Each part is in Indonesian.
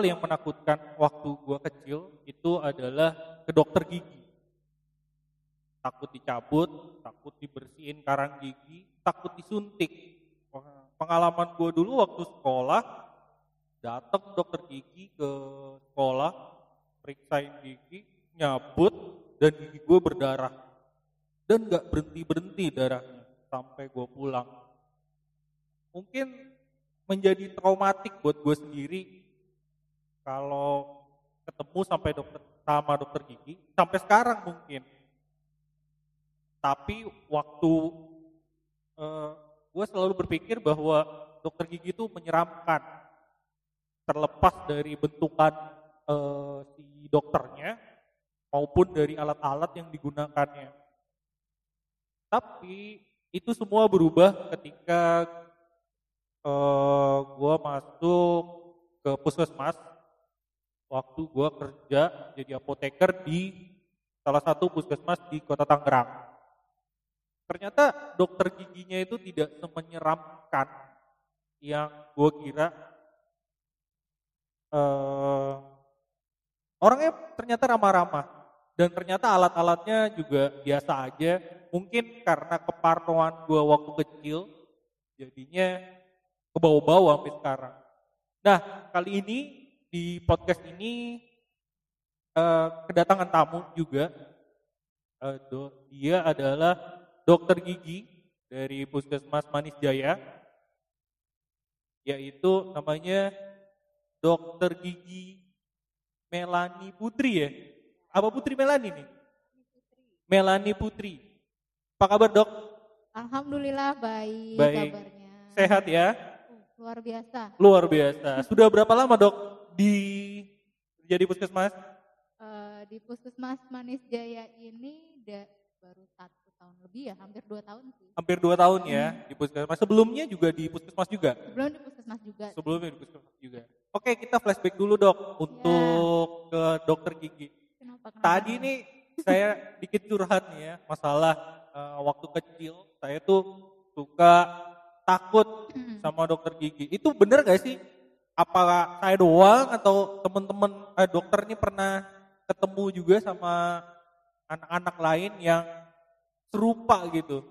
hal yang menakutkan waktu gua kecil itu adalah ke dokter gigi. Takut dicabut, takut dibersihin karang gigi, takut disuntik. Pengalaman gua dulu waktu sekolah, datang dokter gigi ke sekolah, periksain gigi, nyabut, dan gigi gue berdarah. Dan gak berhenti-berhenti darahnya sampai gue pulang. Mungkin menjadi traumatik buat gue sendiri kalau ketemu sampai dokter sama dokter gigi sampai sekarang mungkin. Tapi waktu uh, gue selalu berpikir bahwa dokter gigi itu menyeramkan, terlepas dari bentukan uh, si dokternya maupun dari alat-alat yang digunakannya. Tapi itu semua berubah ketika uh, eh, gue masuk ke puskesmas waktu gue kerja jadi apoteker di salah satu puskesmas di kota Tangerang. Ternyata dokter giginya itu tidak semenyeramkan yang gue kira. Uh, orangnya ternyata ramah-ramah dan ternyata alat-alatnya juga biasa aja. Mungkin karena keparnoan gue waktu kecil, jadinya ke bawah-bawah sampai sekarang. Nah, kali ini di podcast ini uh, kedatangan tamu juga. Uh, do, dia adalah dokter gigi dari Puskesmas Manis Jaya, yaitu namanya dokter gigi Melani Putri ya. Apa Putri Melani nih? Melani Putri. Apa kabar dok? Alhamdulillah baik, baik. kabarnya. Sehat ya? Luar biasa. Luar biasa. Sudah berapa lama dok di jadi puskesmas? Uh, di puskesmas Manis Jaya ini da, baru satu tahun lebih ya, hampir dua tahun sih. Hampir dua tahun ya hmm. di puskesmas. Sebelumnya juga di puskesmas juga? Sebelum di puskesmas juga. Sebelumnya di puskesmas juga. Oke, kita flashback dulu dok untuk ya. ke dokter gigi. Kenapa, kenapa? Tadi nih saya dikit curhat nih ya masalah uh, waktu kecil saya tuh suka takut sama dokter gigi. Itu bener gak sih? Apa saya doang atau teman-teman eh, dokter ini pernah ketemu juga sama anak-anak lain yang serupa gitu?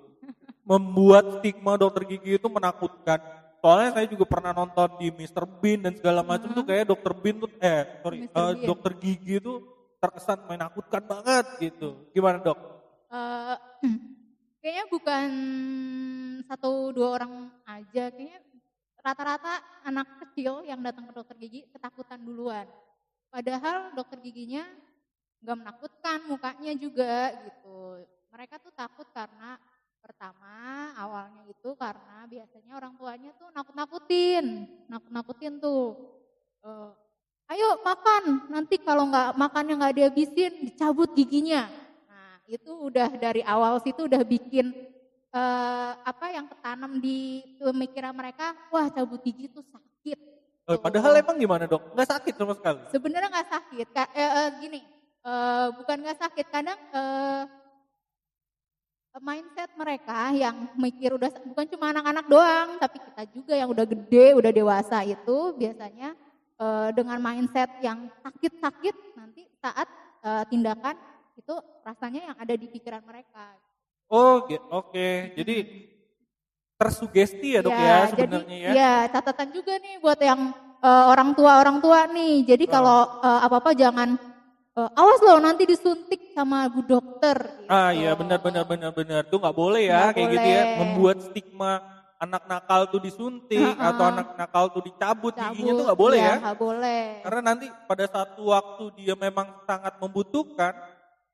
Membuat stigma dokter gigi itu menakutkan. Soalnya saya juga pernah nonton di Mr. Bean dan segala macam tuh kayak dokter Bean tuh eh sorry uh, dokter gigi itu terkesan menakutkan banget gitu. Gimana dok? Uh, kayaknya bukan satu dua orang aja. Kayaknya rata-rata anak kecil yang datang ke dokter gigi ketakutan duluan. Padahal dokter giginya nggak menakutkan, mukanya juga gitu. Mereka tuh takut karena pertama awalnya itu karena biasanya orang tuanya tuh nakut-nakutin, nakut-nakutin tuh. Uh, ayo makan, nanti kalau nggak makannya nggak dihabisin, dicabut giginya. Nah itu udah dari awal situ udah bikin uh, apa yang ketanam di pemikiran mereka, wah cabut gigi itu sakit. Oh, padahal emang gimana dok? Nggak sakit sama sekali? Sebenarnya nggak sakit. Ka eh, eh, gini, eh, bukan nggak sakit. Kadang eh, mindset mereka yang mikir udah bukan cuma anak-anak doang, tapi kita juga yang udah gede, udah dewasa itu biasanya eh, dengan mindset yang sakit-sakit nanti saat eh, tindakan itu rasanya yang ada di pikiran mereka. Oh, oke. Okay. Jadi tersugesti ya dok ya, ya sebenarnya ya. Iya, catatan juga nih buat yang uh, orang tua orang tua nih. Jadi oh. kalau uh, apa-apa jangan uh, awas loh nanti disuntik sama bu dokter. Gitu. Ah iya benar benar benar benar tuh nggak boleh ya gak kayak boleh. gitu ya membuat stigma anak nakal tuh disuntik uh -uh. atau anak nakal tuh dicabut Cabut, giginya tuh nggak boleh iya, ya. Gak boleh. Karena nanti pada satu waktu dia memang sangat membutuhkan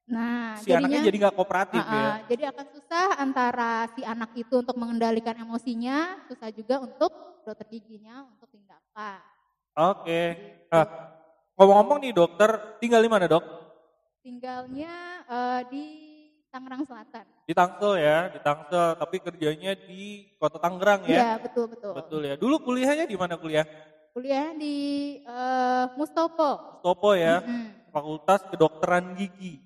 Nah, si jadinya, anaknya jadi nggak kooperatif uh, uh, ya. Jadi akan susah antara si anak itu untuk mengendalikan emosinya, susah juga untuk dokter giginya untuk tindakan. Oke. Okay. Gitu. Uh, ngomong-ngomong nih dokter, tinggal di mana dok? Tinggalnya uh, di Tangerang Selatan. Di Tangsel ya, di Tangsel. Tapi kerjanya di Kota Tangerang ya? Iya betul betul. Betul ya. Dulu kuliahnya di mana kuliah? Kuliah di uh, Mustopo. Mustopo ya, mm -hmm. Fakultas Kedokteran Gigi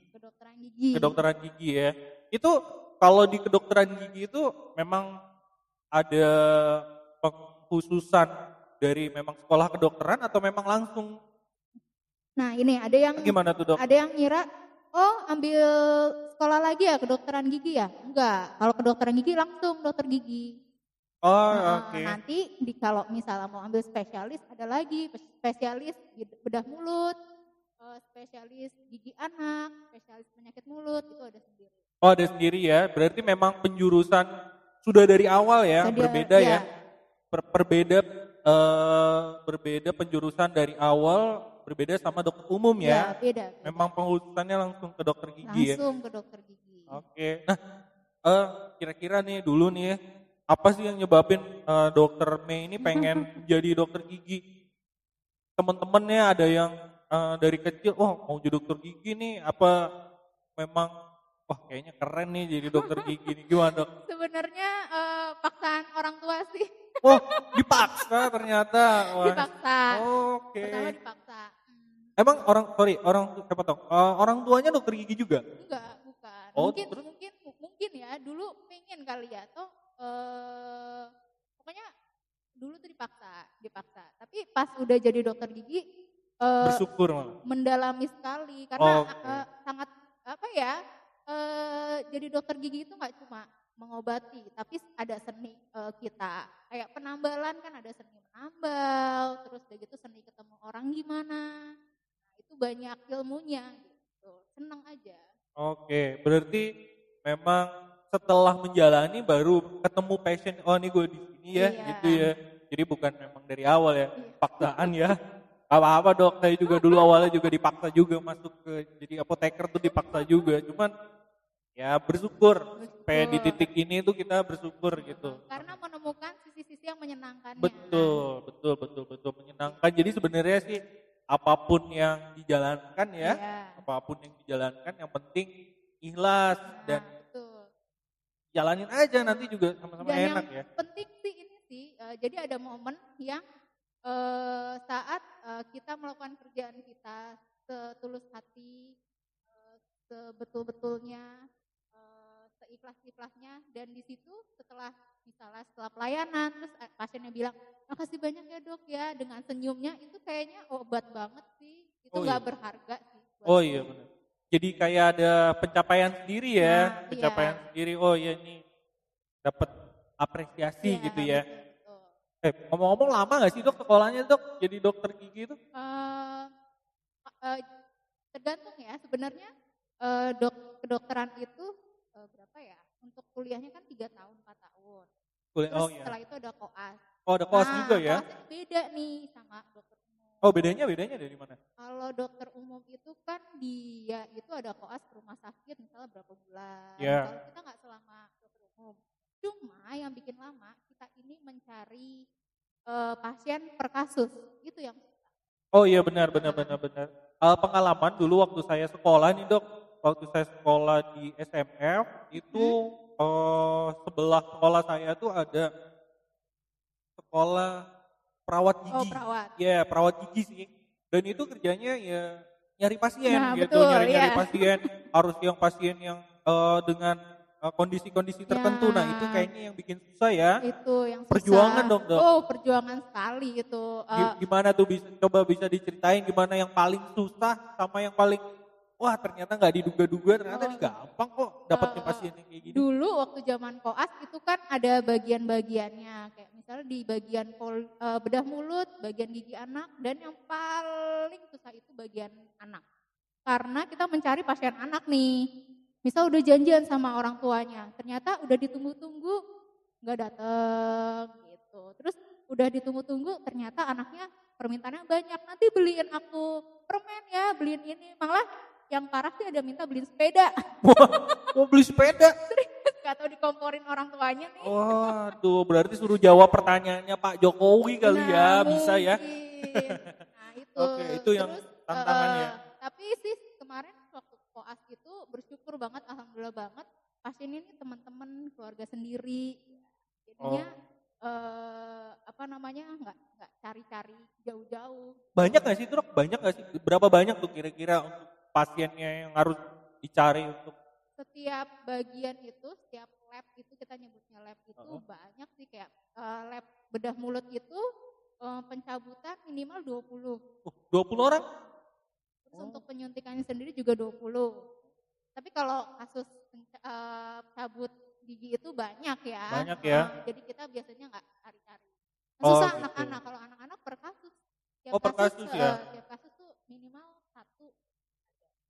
gigi. Kedokteran gigi ya. Itu kalau di kedokteran gigi itu memang ada pengkhususan dari memang sekolah kedokteran atau memang langsung? Nah ini ada yang Gimana tuh dok? ada yang ngira, oh ambil sekolah lagi ya kedokteran gigi ya? Enggak, kalau kedokteran gigi langsung dokter gigi. Oh Nah, oke. Nanti di kalau misalnya mau ambil spesialis ada lagi spesialis bedah mulut, eh, spesialis gigi anak, spesialis penyakit mulut itu ada sendiri. Oh ada sendiri ya, berarti memang penjurusan sudah dari awal ya, berbeda ya. iya. Per- perbeda eh, berbeda penjurusan dari awal, berbeda sama dokter umum Ya, ya. beda. beda. Memang pengurusannya langsung ke dokter gigi ya. langsung ke dokter gigi. Oke, nah eh, kira-kira nih dulu nih ya, apa sih yang nyebabin eh, dokter Mei ini pengen jadi dokter gigi? Temen-temennya ada yang eh, dari kecil, wah mau jadi dokter gigi nih, apa memang wah kayaknya keren nih jadi dokter gigi nih, gimana dok? Sebenarnya eh, paksaan orang tua sih Wah dipaksa ternyata, wah. dipaksa. Oke. Pertama dipaksa. Hmm, Emang orang, sorry, orang siapa tau? Eh, orang tuanya dokter gigi juga? enggak, bukan. Oh, mungkin terus? mungkin mungkin ya dulu pengen kali ya atau eh pokoknya dulu tuh dipaksa, dipaksa. Tapi pas udah jadi dokter gigi eh Bersyukur malah. mendalami sekali karena Oke. eh, sangat apa ya? eh jadi dokter gigi itu nggak cuma mengobati, tapi ada seni eh, kita. Kayak penambalan kan ada seni menambal, terus udah gitu seni ketemu orang gimana. Nah, itu banyak ilmunya gitu. Seneng aja. Oke, berarti memang setelah menjalani baru ketemu passion. Oh, ini gue di sini ya, Iya. gitu ya. Jadi bukan memang dari awal ya, paksaan ya. Apa-apa dok, saya juga dulu awalnya juga dipaksa juga masuk ke jadi apoteker tuh dipaksa juga. Cuman ya bersyukur supaya di titik ini tuh kita bersyukur gitu. Karena menemukan sisi-sisi yang menyenangkannya. Betul, betul, betul, betul menyenangkan. Jadi sebenarnya sih apa pun yang dijalankan ya, Iya. apa pun yang dijalankan yang penting ikhlas Nah, dan betul. jalanin aja nanti juga sama-sama enak yang ya. penting sih ini sih, eh, jadi ada momen yang eh, saat eh, kita melakukan kerjaan kita setulus hati, eh, sebetul-betulnya, eh, seikhlas-ikhlasnya, dan di situ setelah misalnya setelah pelayanan, terus eh, pasiennya bilang, makasih banyak ya dok ya, dengan senyumnya itu kayaknya obat banget sih, itu Oh, nggak iya. berharga sih. Oh iya benar. Jadi kayak ada pencapaian sendiri ya, Nah, pencapaian iya. sendiri. Oh iya ini dapat apresiasi Iya, gitu ya. betul. Eh ngomong-ngomong lama nggak sih dok sekolahnya dok jadi dokter gigi itu? Eh, eh, tergantung ya sebenarnya eh, dok kedokteran itu eh, berapa ya untuk kuliahnya kan tiga tahun empat tahun Kuliah- terus Oh iya. setelah itu ada koas Oh ada koas Nah, juga ya? koasnya beda nih sama dokter umum Oh bedanya bedanya dari mana? kalau dokter umum itu kan dia itu ada koas ke rumah sakit misalnya berapa bulan Iya. kalau kita nggak selama dokter umum cuma yang bikin lama kita ini mencari eh, pasien per kasus itu yang Oh iya benar benar benar benar. Eh, pengalaman dulu waktu saya sekolah nih dok, waktu saya sekolah di SMF itu eh, sebelah sekolah saya tuh ada sekolah perawat oh gigi. perawat Ya perawat gigi sih. Dan itu kerjanya ya nyari pasien Nah, gitu, betul, nyari-nyari iya. pasien. Harus yang pasien yang eh, dengan kondisi-kondisi tertentu. Nah itu Ya. kayaknya yang bikin susah ya. itu yang susah. Perjuangan dong, Dok. Oh, perjuangan sekali itu. Eh, Gi- Gimana tuh bisa coba bisa diceritain gimana yang paling susah sama yang paling wah ternyata nggak diduga-duga ternyata Oh. ini gampang kok dapetnya Eh, pasien yang kayak gini. dulu waktu zaman koas itu kan ada bagian-bagiannya kayak misalnya di bagian pol, eh, bedah mulut, bagian gigi anak dan yang paling susah itu bagian anak. Karena kita mencari pasien anak nih. Misal udah janjian sama orang tuanya, ternyata udah ditunggu-tunggu nggak dateng gitu. Terus udah ditunggu-tunggu ternyata anaknya permintaannya banyak. Nanti beliin aku permen ya, beliin ini. Malah yang parah sih ada minta beliin sepeda. Mau beli sepeda? Gak tau dikomporin orang tuanya nih. Waduh, berarti suruh jawab pertanyaannya Pak Jokowi kali ya, Nah, bisa ya. Nah itu. Oke, itu yang Terus, tantangannya. eh, tapi sih kemarin koas itu bersyukur banget, alhamdulillah banget. Pasien ini teman-teman, keluarga sendiri. Jadinya Oh. eh, apa namanya nggak nggak cari-cari jauh-jauh. Banyak nggak sih dok? Banyak nggak sih? Berapa banyak tuh kira-kira untuk pasiennya yang harus dicari untuk Setiap bagian itu, setiap lab itu kita nyebutnya lab itu Oh. banyak sih kayak eh, lab bedah mulut itu eh, pencabutan minimal 20. Uh, 20 orang? Terus oh. untuk penyuntikannya sendiri juga 20. Tapi kalau kasus uh, cabut gigi itu banyak ya. Banyak ya. Uh, jadi kita biasanya nggak cari-cari. Oh, Susah gitu. anak-anak. Gitu. Kalau anak-anak per kasus. Tiap oh per kasus, kasus ya. Uh, tiap kasus tuh minimal satu.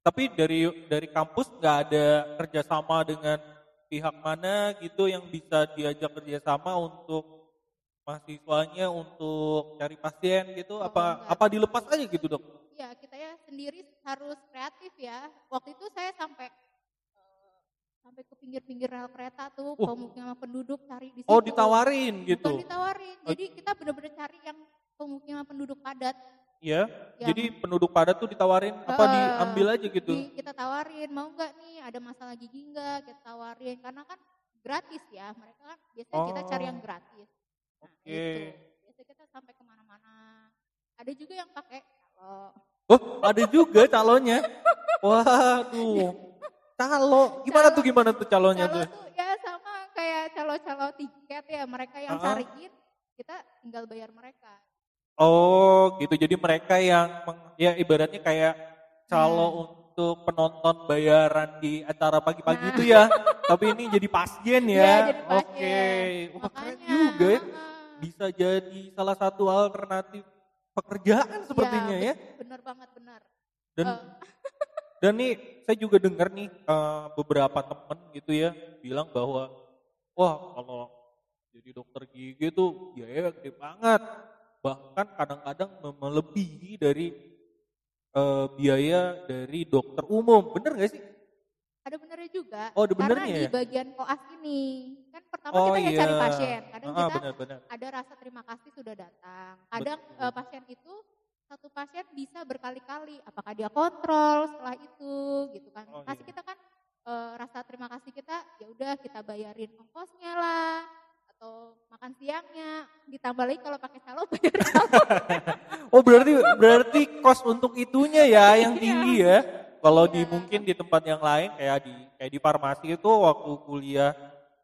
Tapi dari dari kampus nggak ada kerjasama dengan pihak mana gitu yang bisa diajak kerjasama untuk mahasiswanya untuk cari pasien gitu oh, apa enggak. apa dilepas aja gitu dok? Ya kita ya sendiri harus kreatif ya. Waktu itu saya sampai uh, sampai ke pinggir-pinggir rel kereta tuh uh. pemukiman penduduk cari di oh, situ. Oh ditawarin gitu? Bukan ditawarin, jadi kita benar-benar cari yang pemukiman penduduk padat. Iya, jadi penduduk padat tuh ditawarin uh, apa diambil aja gitu? Di, kita tawarin mau nggak nih ada masalah gigi nggak kita tawarin karena kan gratis ya mereka kan biasanya oh. kita cari yang oh. gratis Oke. Okay. Gitu. Biasanya kita sampai ke mana-mana. Ada juga yang pakai calo. Oh, ada juga calonnya. Waduh. Calo. Gimana calo, tuh gimana tuh calonnya calo tuh? tuh? Ya sama kayak calo-calo tiket ya. Mereka yang uh -huh. cariin, kita tinggal bayar mereka. Oh, gitu. Jadi mereka yang ya ibaratnya kayak calo hmm. untuk penonton bayaran di acara pagi-pagi nah. itu ya. Tapi ini jadi pasien ya. ya jadi pasien. Oke. Okay. Keren juga ya bisa jadi salah satu alternatif pekerjaan sepertinya ya. ya. Benar banget benar. Dan uh. dan nih saya juga dengar nih uh, beberapa temen gitu ya bilang bahwa wah kalau jadi dokter gigi itu biaya gede banget. Bahkan kadang-kadang melebihi dari uh, biaya dari dokter umum. Bener gak sih? Ada benernya juga. Oh, ada benernya Karena ya? di bagian koas ini, kan pertama oh, kita ya iya. cari pasien. Kadang ah, kita bener, bener. ada rasa terima kasih sudah datang. Kadang uh, pasien itu satu pasien bisa berkali-kali. Apakah dia kontrol setelah itu, gitu kan? Oh, Kasih iya. kita kan uh, rasa terima kasih kita, ya udah kita bayarin ongkosnya lah atau makan siangnya ditambah lagi kalau pakai calo bayar calo. oh berarti berarti kos untuk itunya ya yang iya. tinggi ya. Kalau di mungkin di tempat yang lain kayak di kayak di farmasi itu waktu kuliah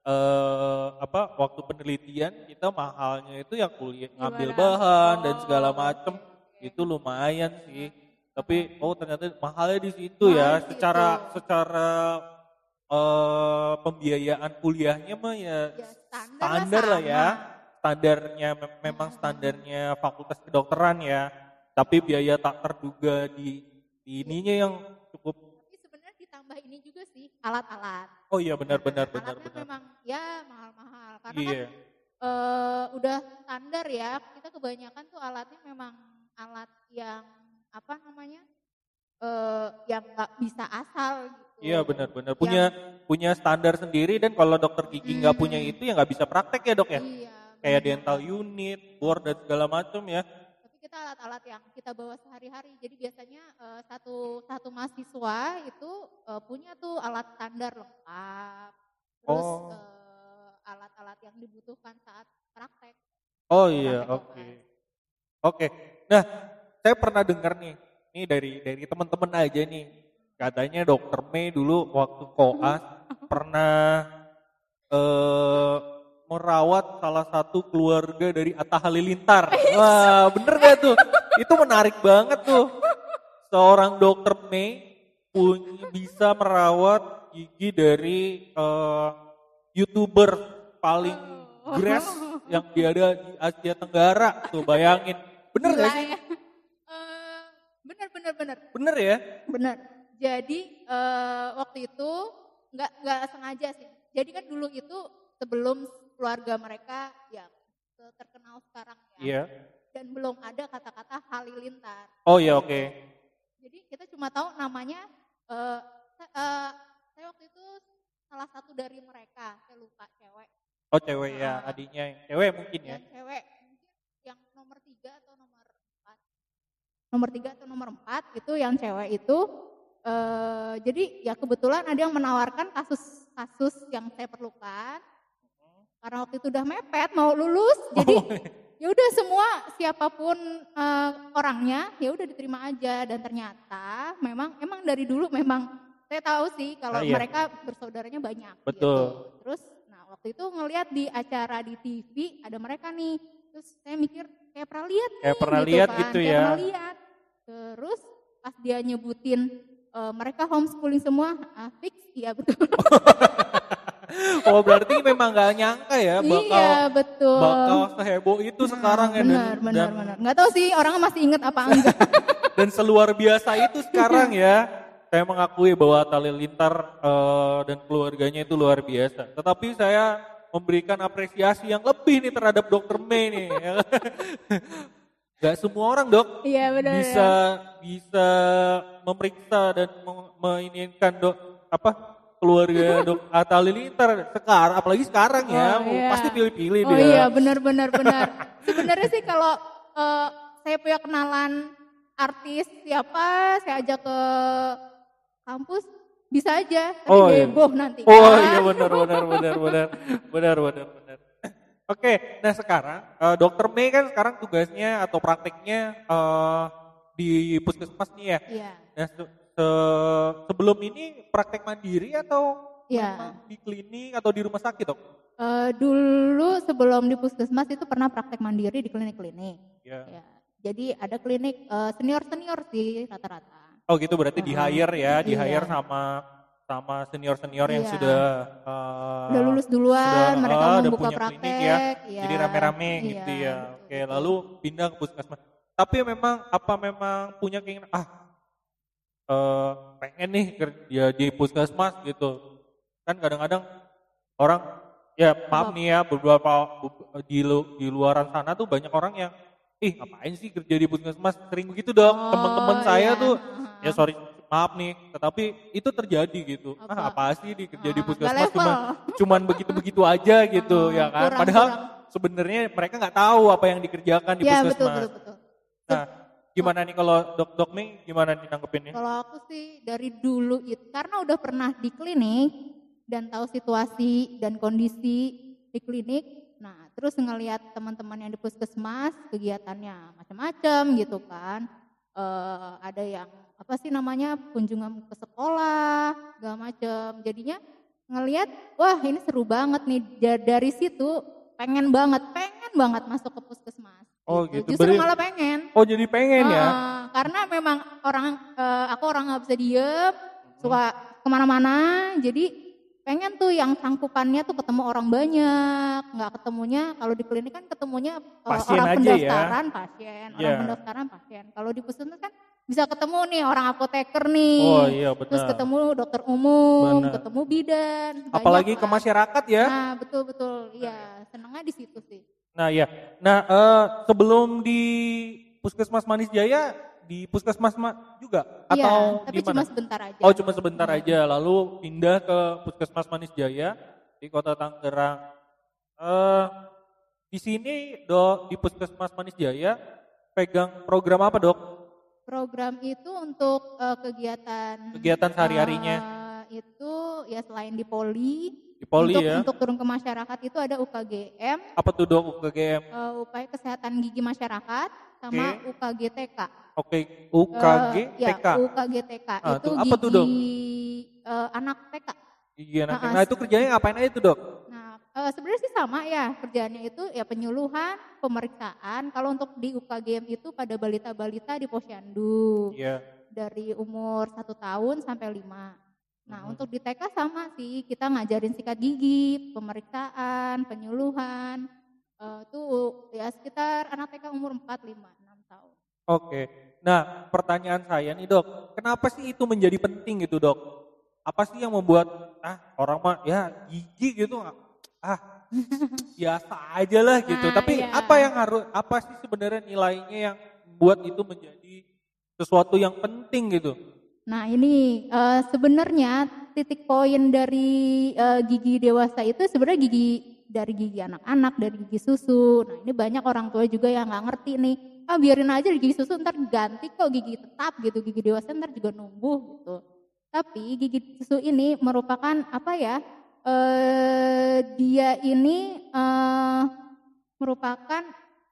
eh, apa waktu penelitian kita mahalnya itu yang kuliah ngambil bahan dan segala macem itu lumayan sih. Tapi oh ternyata mahalnya di situ ya. Secara secara uh, pembiayaan kuliahnya mah ya, ya standar, standar lah, lah ya. Standarnya memang standarnya fakultas kedokteran ya. Tapi biaya tak terduga di, di ininya yang cukup. Tapi sebenarnya ditambah ini juga sih alat-alat. Oh iya benar benar benar benar. memang ya mahal-mahal. Karena iya. kan uh, udah standar ya kita kebanyakan tuh alatnya memang alat yang apa namanya uh, yang nggak bisa asal gitu. Iya benar-benar punya punya standar sendiri dan kalau dokter gigi nggak hmm, punya itu ya nggak bisa praktek ya dok ya? Iya, kayak benar. dental unit board dan segala macam ya kita alat-alat yang kita bawa sehari-hari. Jadi biasanya uh, satu satu mahasiswa itu uh, punya tuh alat standar lengkap. Terus oh. uh, alat-alat yang dibutuhkan saat praktek. Oh iya, oke. Oke. Okay. Nah, saya pernah dengar nih, ini dari dari teman-teman aja nih. Katanya dokter Mei dulu waktu koas pernah eh merawat salah satu keluarga dari Atta Halilintar. Wah, bener gak tuh? Itu menarik banget tuh. Seorang dokter Mei punya bisa merawat gigi dari uh, youtuber paling grass yang ada di Asia Tenggara. Tuh bayangin. Bener Gila, gak sih? Ya. Uh, bener, bener, bener. Bener ya? Bener. Jadi uh, waktu itu nggak nggak sengaja sih. Jadi kan dulu itu sebelum keluarga mereka yang terkenal sekarang ya. Iya. Dan belum ada kata-kata halilintar. Oh iya oke. Okay. Jadi kita cuma tahu namanya uh, uh, saya waktu itu salah satu dari mereka, saya lupa cewek. Oh cewek uh, ya, adiknya yang cewek mungkin ya. Cewek, mungkin yang nomor tiga atau nomor empat. Nomor tiga atau nomor empat itu yang cewek itu Uh, jadi ya kebetulan ada yang menawarkan kasus-kasus yang saya perlukan karena waktu itu udah mepet mau lulus, jadi oh. ya udah semua siapa pun uh, orangnya ya udah diterima aja dan ternyata memang emang dari dulu memang saya tahu sih kalau ah, iya. mereka bersaudaranya banyak. Betul. Gitu. Terus nah waktu itu ngelihat di acara di TV ada mereka nih terus saya mikir kayak pernah lihat kayak pernah lihat kan. gitu kayak ya pernah lihat terus pas dia nyebutin uh, mereka homeschooling semua ah, fix iya betul oh berarti memang gak nyangka ya bakal iya betul. bakal seheboh itu nah, sekarang ya benar dan, benar dan, benar. Nggak tahu sih orang masih inget apa enggak. Dan seluar biasa itu sekarang ya saya mengakui bahwa Tali Lintar uh, dan keluarganya itu luar biasa. Tetapi saya memberikan apresiasi yang lebih nih terhadap dokter Mei nih ya. Gak semua orang dok iya, benar, bisa ya. bisa memeriksa dan menginginkan dok apa keluarga dok Atta Halilintar sekarang apalagi sekarang ya oh, iya. pasti pilih-pilih oh, dia. Oh iya benar benar benar. Sebenarnya sih kalau uh, saya punya kenalan artis siapa saya ajak ke kampus bisa aja tapi oh, iya. nanti. Oh kan? iya benar benar benar benar benar benar benar. Oke, nah sekarang uh, dokter Mei kan sekarang tugasnya atau prakteknya uh, di puskesmas nih ya. Iya. Nah, se sebelum ini praktek mandiri atau ya. di klinik atau di rumah sakit dok? Uh, dulu sebelum di puskesmas itu pernah praktek mandiri di klinik-klinik. Ya. ya. Jadi ada klinik uh, senior-senior sih rata-rata. Oh gitu berarti uh, di hire ya, di hire iya. sama sama senior-senior yang iya. sudah uh, udah lulus duluan, sudah, mereka uh, membuka praktek ya. ya. Jadi rame-rame iya, gitu ya. Oke, lalu pindah ke puskesmas. Tapi memang apa memang punya keinginan ah uh, pengen nih kerja di puskesmas gitu. Kan kadang-kadang orang ya maaf nih ya beberapa di lu, di luaran sana tuh banyak orang yang ih ngapain sih kerja di puskesmas sering begitu dong oh, teman-teman saya iya. tuh ya sorry maaf nih tetapi itu terjadi gitu apa? ah apa sih di kerja di puskesmas cuma cuman begitu-begitu aja gitu ya kan kurang, padahal sebenarnya mereka nggak tahu apa yang dikerjakan di ya, puskesmas betul, betul, betul. nah Gimana nih kalau dok dok Mei gimana nih nanggepinnya? Kalau aku sih dari dulu itu karena udah pernah di klinik dan tahu situasi dan kondisi di klinik. Nah, terus ngelihat teman-teman yang di puskesmas kegiatannya macam-macam gitu kan. Uh, ada yang apa sih namanya kunjungan ke sekolah, segala macam. Jadinya ngelihat wah ini seru banget nih dari situ pengen banget pengen banget masuk ke puskesmas Oh gitu. Justru Beri... malah pengen. Oh jadi pengen uh, ya? Karena memang orang uh, aku orang nggak bisa diem, suka ke mana-mana, jadi pengen tuh yang cangkupannya tuh ketemu orang banyak, nggak ketemunya kalau di klinik kan ketemunya uh, orang ya? pendaftaran ya? pasien, yeah. orang iya. pendaftaran pasien. Kalau di puskesmas kan bisa ketemu nih orang apoteker nih, oh, iya, benar. terus ketemu dokter umum, ketemu bidan. Apalagi ke masyarakat ya? Nah betul betul, iya senengnya di situ sih. Nah ya, nah uh, sebelum di Puskesmas Manis Jaya di Puskesmas juga iya, atau tapi di mana? cuma sebentar aja. Oh cuma sebentar hmm. aja, lalu pindah ke Puskesmas Manis Jaya di Kota Tangerang. Uh, di sini dok di Puskesmas Manis Jaya pegang program apa dok? Program itu untuk uh, kegiatan kegiatan sehari-harinya. Uh, itu ya selain di poli Poli untuk, ya. Untuk turun ke masyarakat itu ada UKGM. Apa tuh dok UKGM? Uh, eh, upaya kesehatan gigi masyarakat sama okay. UKGTK. Oke, okay. UKGTK. Uh, ya, UKGTK ah, itu tuh, apa gigi tuh, dok? Uh, anak TK. Gigi anak TK. Nah, itu kerjanya ngapain aja tuh dok? Nah, uh, sebenarnya sih sama ya kerjanya itu ya penyuluhan, pemeriksaan. Kalau untuk di UKGM itu pada balita-balita di posyandu. Iya. Yeah. Dari umur satu tahun sampai lima. Nah, hmm. untuk di TK sama sih, kita ngajarin sikat gigi, pemeriksaan, penyuluhan. Uh, tuh ya sekitar anak TK umur 4, 5, 6 tahun. Oke. Nah, pertanyaan saya nih, Dok. Kenapa sih itu menjadi penting gitu, Dok? Apa sih yang membuat ah orang mah ya gigi gitu ah biasa aja lah gitu. Nah, Tapi iya. apa yang harus apa sih sebenarnya nilainya yang buat itu menjadi sesuatu yang penting gitu? Nah ini uh, sebenarnya titik poin dari uh, gigi dewasa itu sebenarnya gigi dari gigi anak-anak, dari gigi susu. Nah ini banyak orang tua juga yang nggak ngerti nih. Ah biarin aja gigi susu ntar ganti kok gigi tetap gitu, gigi dewasa ntar juga numbuh gitu. Tapi gigi susu ini merupakan apa ya? Uh, dia ini uh, merupakan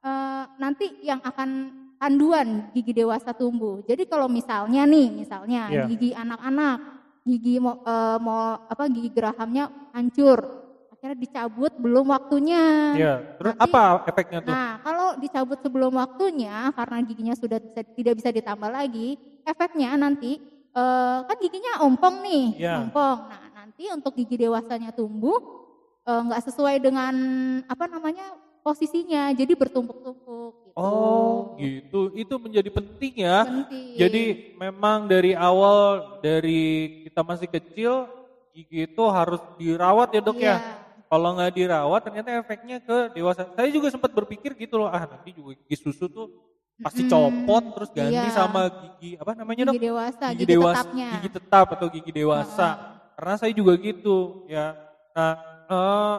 uh, nanti yang akan panduan gigi dewasa tumbuh. Jadi kalau misalnya nih, misalnya yeah. gigi anak-anak, gigi mau, uh, mau apa gigi gerahamnya hancur, akhirnya dicabut belum waktunya. Iya. Terus Nanti, apa efeknya tuh? Nah, kalau dicabut sebelum waktunya karena giginya sudah bisa, tidak bisa ditambah lagi, efeknya nanti uh, kan giginya ompong nih, yeah. ompong. Nah nanti untuk gigi dewasanya tumbuh nggak uh, sesuai dengan apa namanya posisinya, jadi bertumpuk-tumpuk. Gitu. Oh gitu, itu menjadi penting ya. Penting. Jadi memang dari awal dari kita masih kecil gigi itu harus dirawat ya dok ya. Iya. Kalau nggak dirawat ternyata efeknya ke dewasa. Saya juga sempat berpikir gitu loh, ah nanti juga gigi susu tuh pasti copot terus ganti iya. sama gigi apa namanya dok? Gigi dewasa, gigi, gigi dewasa, tetapnya. gigi tetap atau gigi dewasa. Uh. Karena saya juga gitu ya. Nah, uh,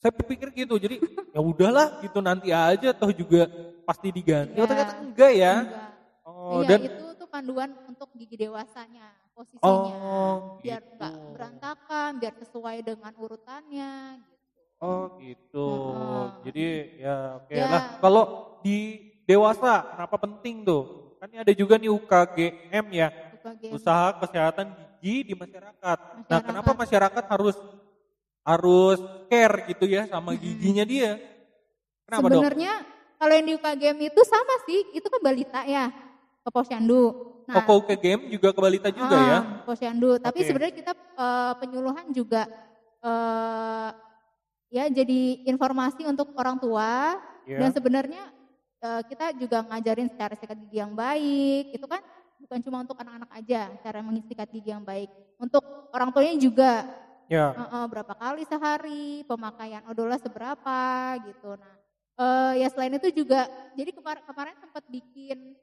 saya berpikir gitu. Jadi ya udahlah gitu nanti aja atau juga pasti diganti. Oh, ternyata enggak ya. Enggak. Oh, iya, dan itu tuh panduan untuk gigi dewasanya posisinya oh, biar gitu. berantakan biar sesuai dengan urutannya gitu oh gitu jadi ya oke okay ya. lah kalau di dewasa kenapa penting tuh kan ini ada juga nih UKGM ya UKGM. usaha kesehatan gigi di masyarakat. Masyarakat nah kenapa masyarakat harus harus care gitu ya sama giginya dia kenapa sebenarnya kalau yang di UKGM itu sama sih itu kan balita ya ke posyandu Nah, Koko ke game juga ke balita juga uh, ya? Posyandu. Tapi okay. sebenarnya kita uh, penyuluhan juga uh, ya jadi informasi untuk orang tua yeah. dan sebenarnya uh, kita juga ngajarin secara sikat gigi yang baik. Itu kan bukan cuma untuk anak-anak aja cara mengisikat gigi yang baik. Untuk orang tuanya juga yeah. uh, uh, berapa kali sehari, pemakaian odola seberapa gitu. Nah, uh, ya selain itu juga jadi kemar kemarin sempat bikin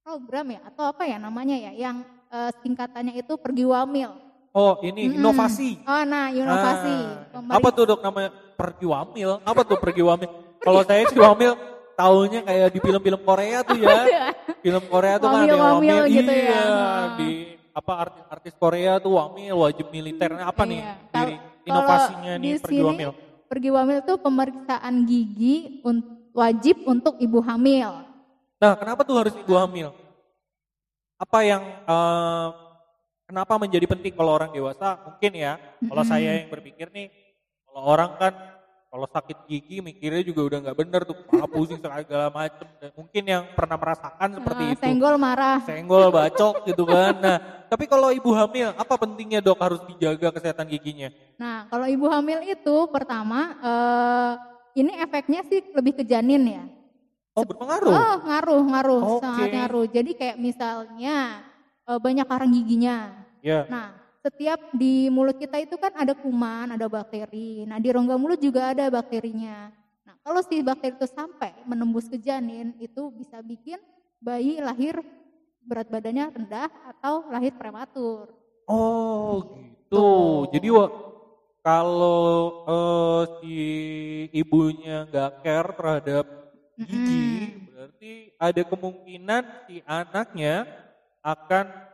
program ya atau apa ya namanya ya yang uh, singkatannya itu pergi wamil. Oh ini hmm. inovasi. Oh nah inovasi. Ah. Apa tuh dok namanya pergi wamil? Apa tuh pergi wamil? Kalau saya sih wamil tahunya kayak di film-film Korea tuh ya. film Korea tuh wamil, kan ada wamil, wamil gitu iya, ya. Di apa artis-artis Korea tuh wamil wajib militer apa iya. nih diri inovasinya nih pergi wamil? Pergi wamil tuh pemeriksaan gigi wajib untuk ibu hamil. Nah, kenapa tuh harus ibu hamil? Apa yang uh, kenapa menjadi penting kalau orang dewasa? Mungkin ya, kalau saya yang berpikir nih, kalau orang kan kalau sakit gigi mikirnya juga udah nggak bener tuh, kepala pusing segala macem. Dan mungkin yang pernah merasakan seperti uh, itu. Senggol marah. Senggol bacok gitu kan. Nah, tapi kalau ibu hamil, apa pentingnya dok harus dijaga kesehatan giginya? Nah, kalau ibu hamil itu pertama, uh, ini efeknya sih lebih ke janin ya Oh berpengaruh? Oh ngaruh, ngaruh, okay. sangat ngaruh. Jadi kayak misalnya eh, banyak karang giginya. Yeah. Nah setiap di mulut kita itu kan ada kuman, ada bakteri. Nah di rongga mulut juga ada bakterinya. Nah kalau si bakteri itu sampai menembus ke janin itu bisa bikin bayi lahir berat badannya rendah atau lahir prematur. Oh gitu. Jadi kalau uh, si ibunya nggak care terhadap gigi, hmm. berarti ada kemungkinan si anaknya akan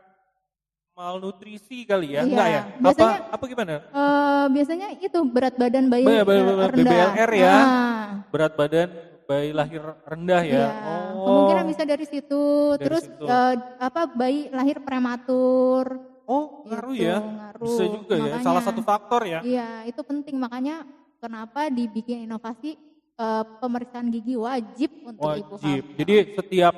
malnutrisi kali ya? Iya. Enggak ya? Biasanya, apa apa gimana? Uh, biasanya itu berat badan bayi Ba rendah. BBLR ya. Nah. Berat badan bayi lahir rendah ya. Iya. Oh. Kemungkinan bisa dari situ. Dari Terus situ. Uh, apa bayi lahir prematur. Oh, ngaruh gitu, ya. Ngaruh. Bisa juga ya, makanya, ya. Salah satu faktor ya. Iya, itu penting makanya kenapa dibikin inovasi uh, pemeriksaan gigi wajib untuk wajib. ibu hamil. Jadi setiap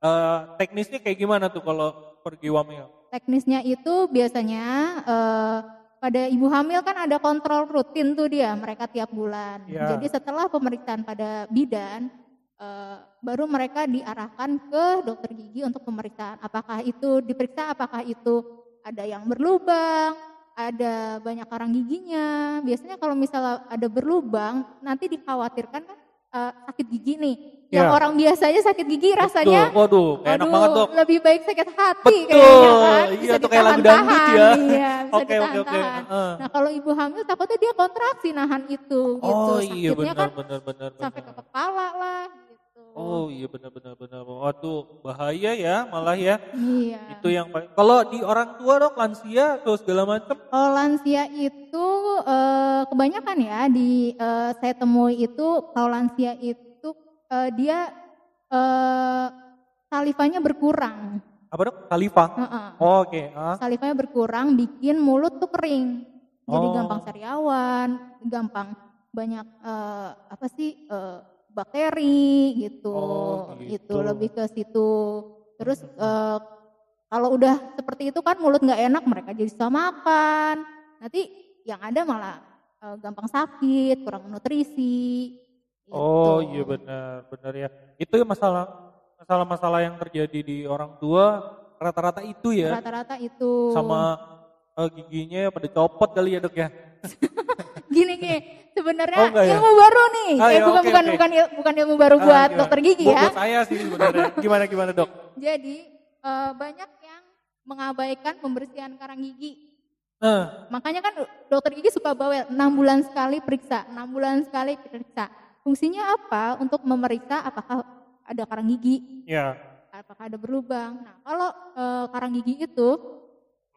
uh, teknisnya kayak gimana tuh kalau pergi wamil? Teknisnya itu biasanya uh, pada ibu hamil kan ada kontrol rutin tuh dia mereka tiap bulan. Ya. Jadi setelah pemeriksaan pada bidan uh, baru mereka diarahkan ke dokter gigi untuk pemeriksaan apakah itu diperiksa apakah itu ada yang berlubang, ada banyak karang giginya. Biasanya kalau misalnya ada berlubang, nanti dikhawatirkan kan uh, sakit gigi nih. Yang yeah. orang biasanya sakit gigi rasanya, Betul. waduh, enak banget dok. Lebih baik sakit hati Betul. kayaknya kan. Bisa iya, tuh kayak lagu dangdut ya. Iya, bisa okay, ditahan okay, okay. Uh. Nah kalau ibu hamil takutnya dia kontraksi nahan itu. Gitu. Oh gitu. iya benar, kan benar, benar, benar. Sampai ke kepala lah. Oh iya benar-benar benar. Waduh bahaya ya malah ya. Iya. Itu yang paling. Kalau di orang tua dok lansia atau segala macam? Kalau lansia itu uh, kebanyakan ya di uh, saya temui itu kalau lansia itu uh, dia uh, salivanya berkurang. Apa dok? Saliva? Uh -uh. Oh, Oke. Okay. Uh. Salivanya berkurang, bikin mulut tuh kering. Jadi oh. gampang sariawan, gampang banyak uh, apa sih? Uh, bakteri gitu. Oh, Itu gitu. lebih ke situ. Terus eh, kalau udah seperti itu kan mulut nggak enak mereka jadi susah makan. Nanti yang ada malah eh, gampang sakit, kurang nutrisi. Oh gitu. iya benar, benar ya. Itu ya masalah masalah-masalah yang terjadi di orang tua rata-rata itu ya. Rata-rata itu. Sama eh, giginya pada copot kali ya dok ya. gini gini sebenarnya Oh, ya? ilmu baru nih Ah, eh ya, bukan oke, bukan oke. bukan il- bukan ilmu baru Ah, buat gimana? dokter gigi ya Buat saya sih sebenarnya. Gimana gimana dok? jadi eh, banyak yang mengabaikan pembersihan karang gigi Nah, makanya kan dokter gigi suka bawel enam bulan sekali periksa enam bulan sekali periksa fungsinya apa untuk memeriksa apakah ada karang gigi ya. apakah ada berlubang nah kalau eh, karang gigi itu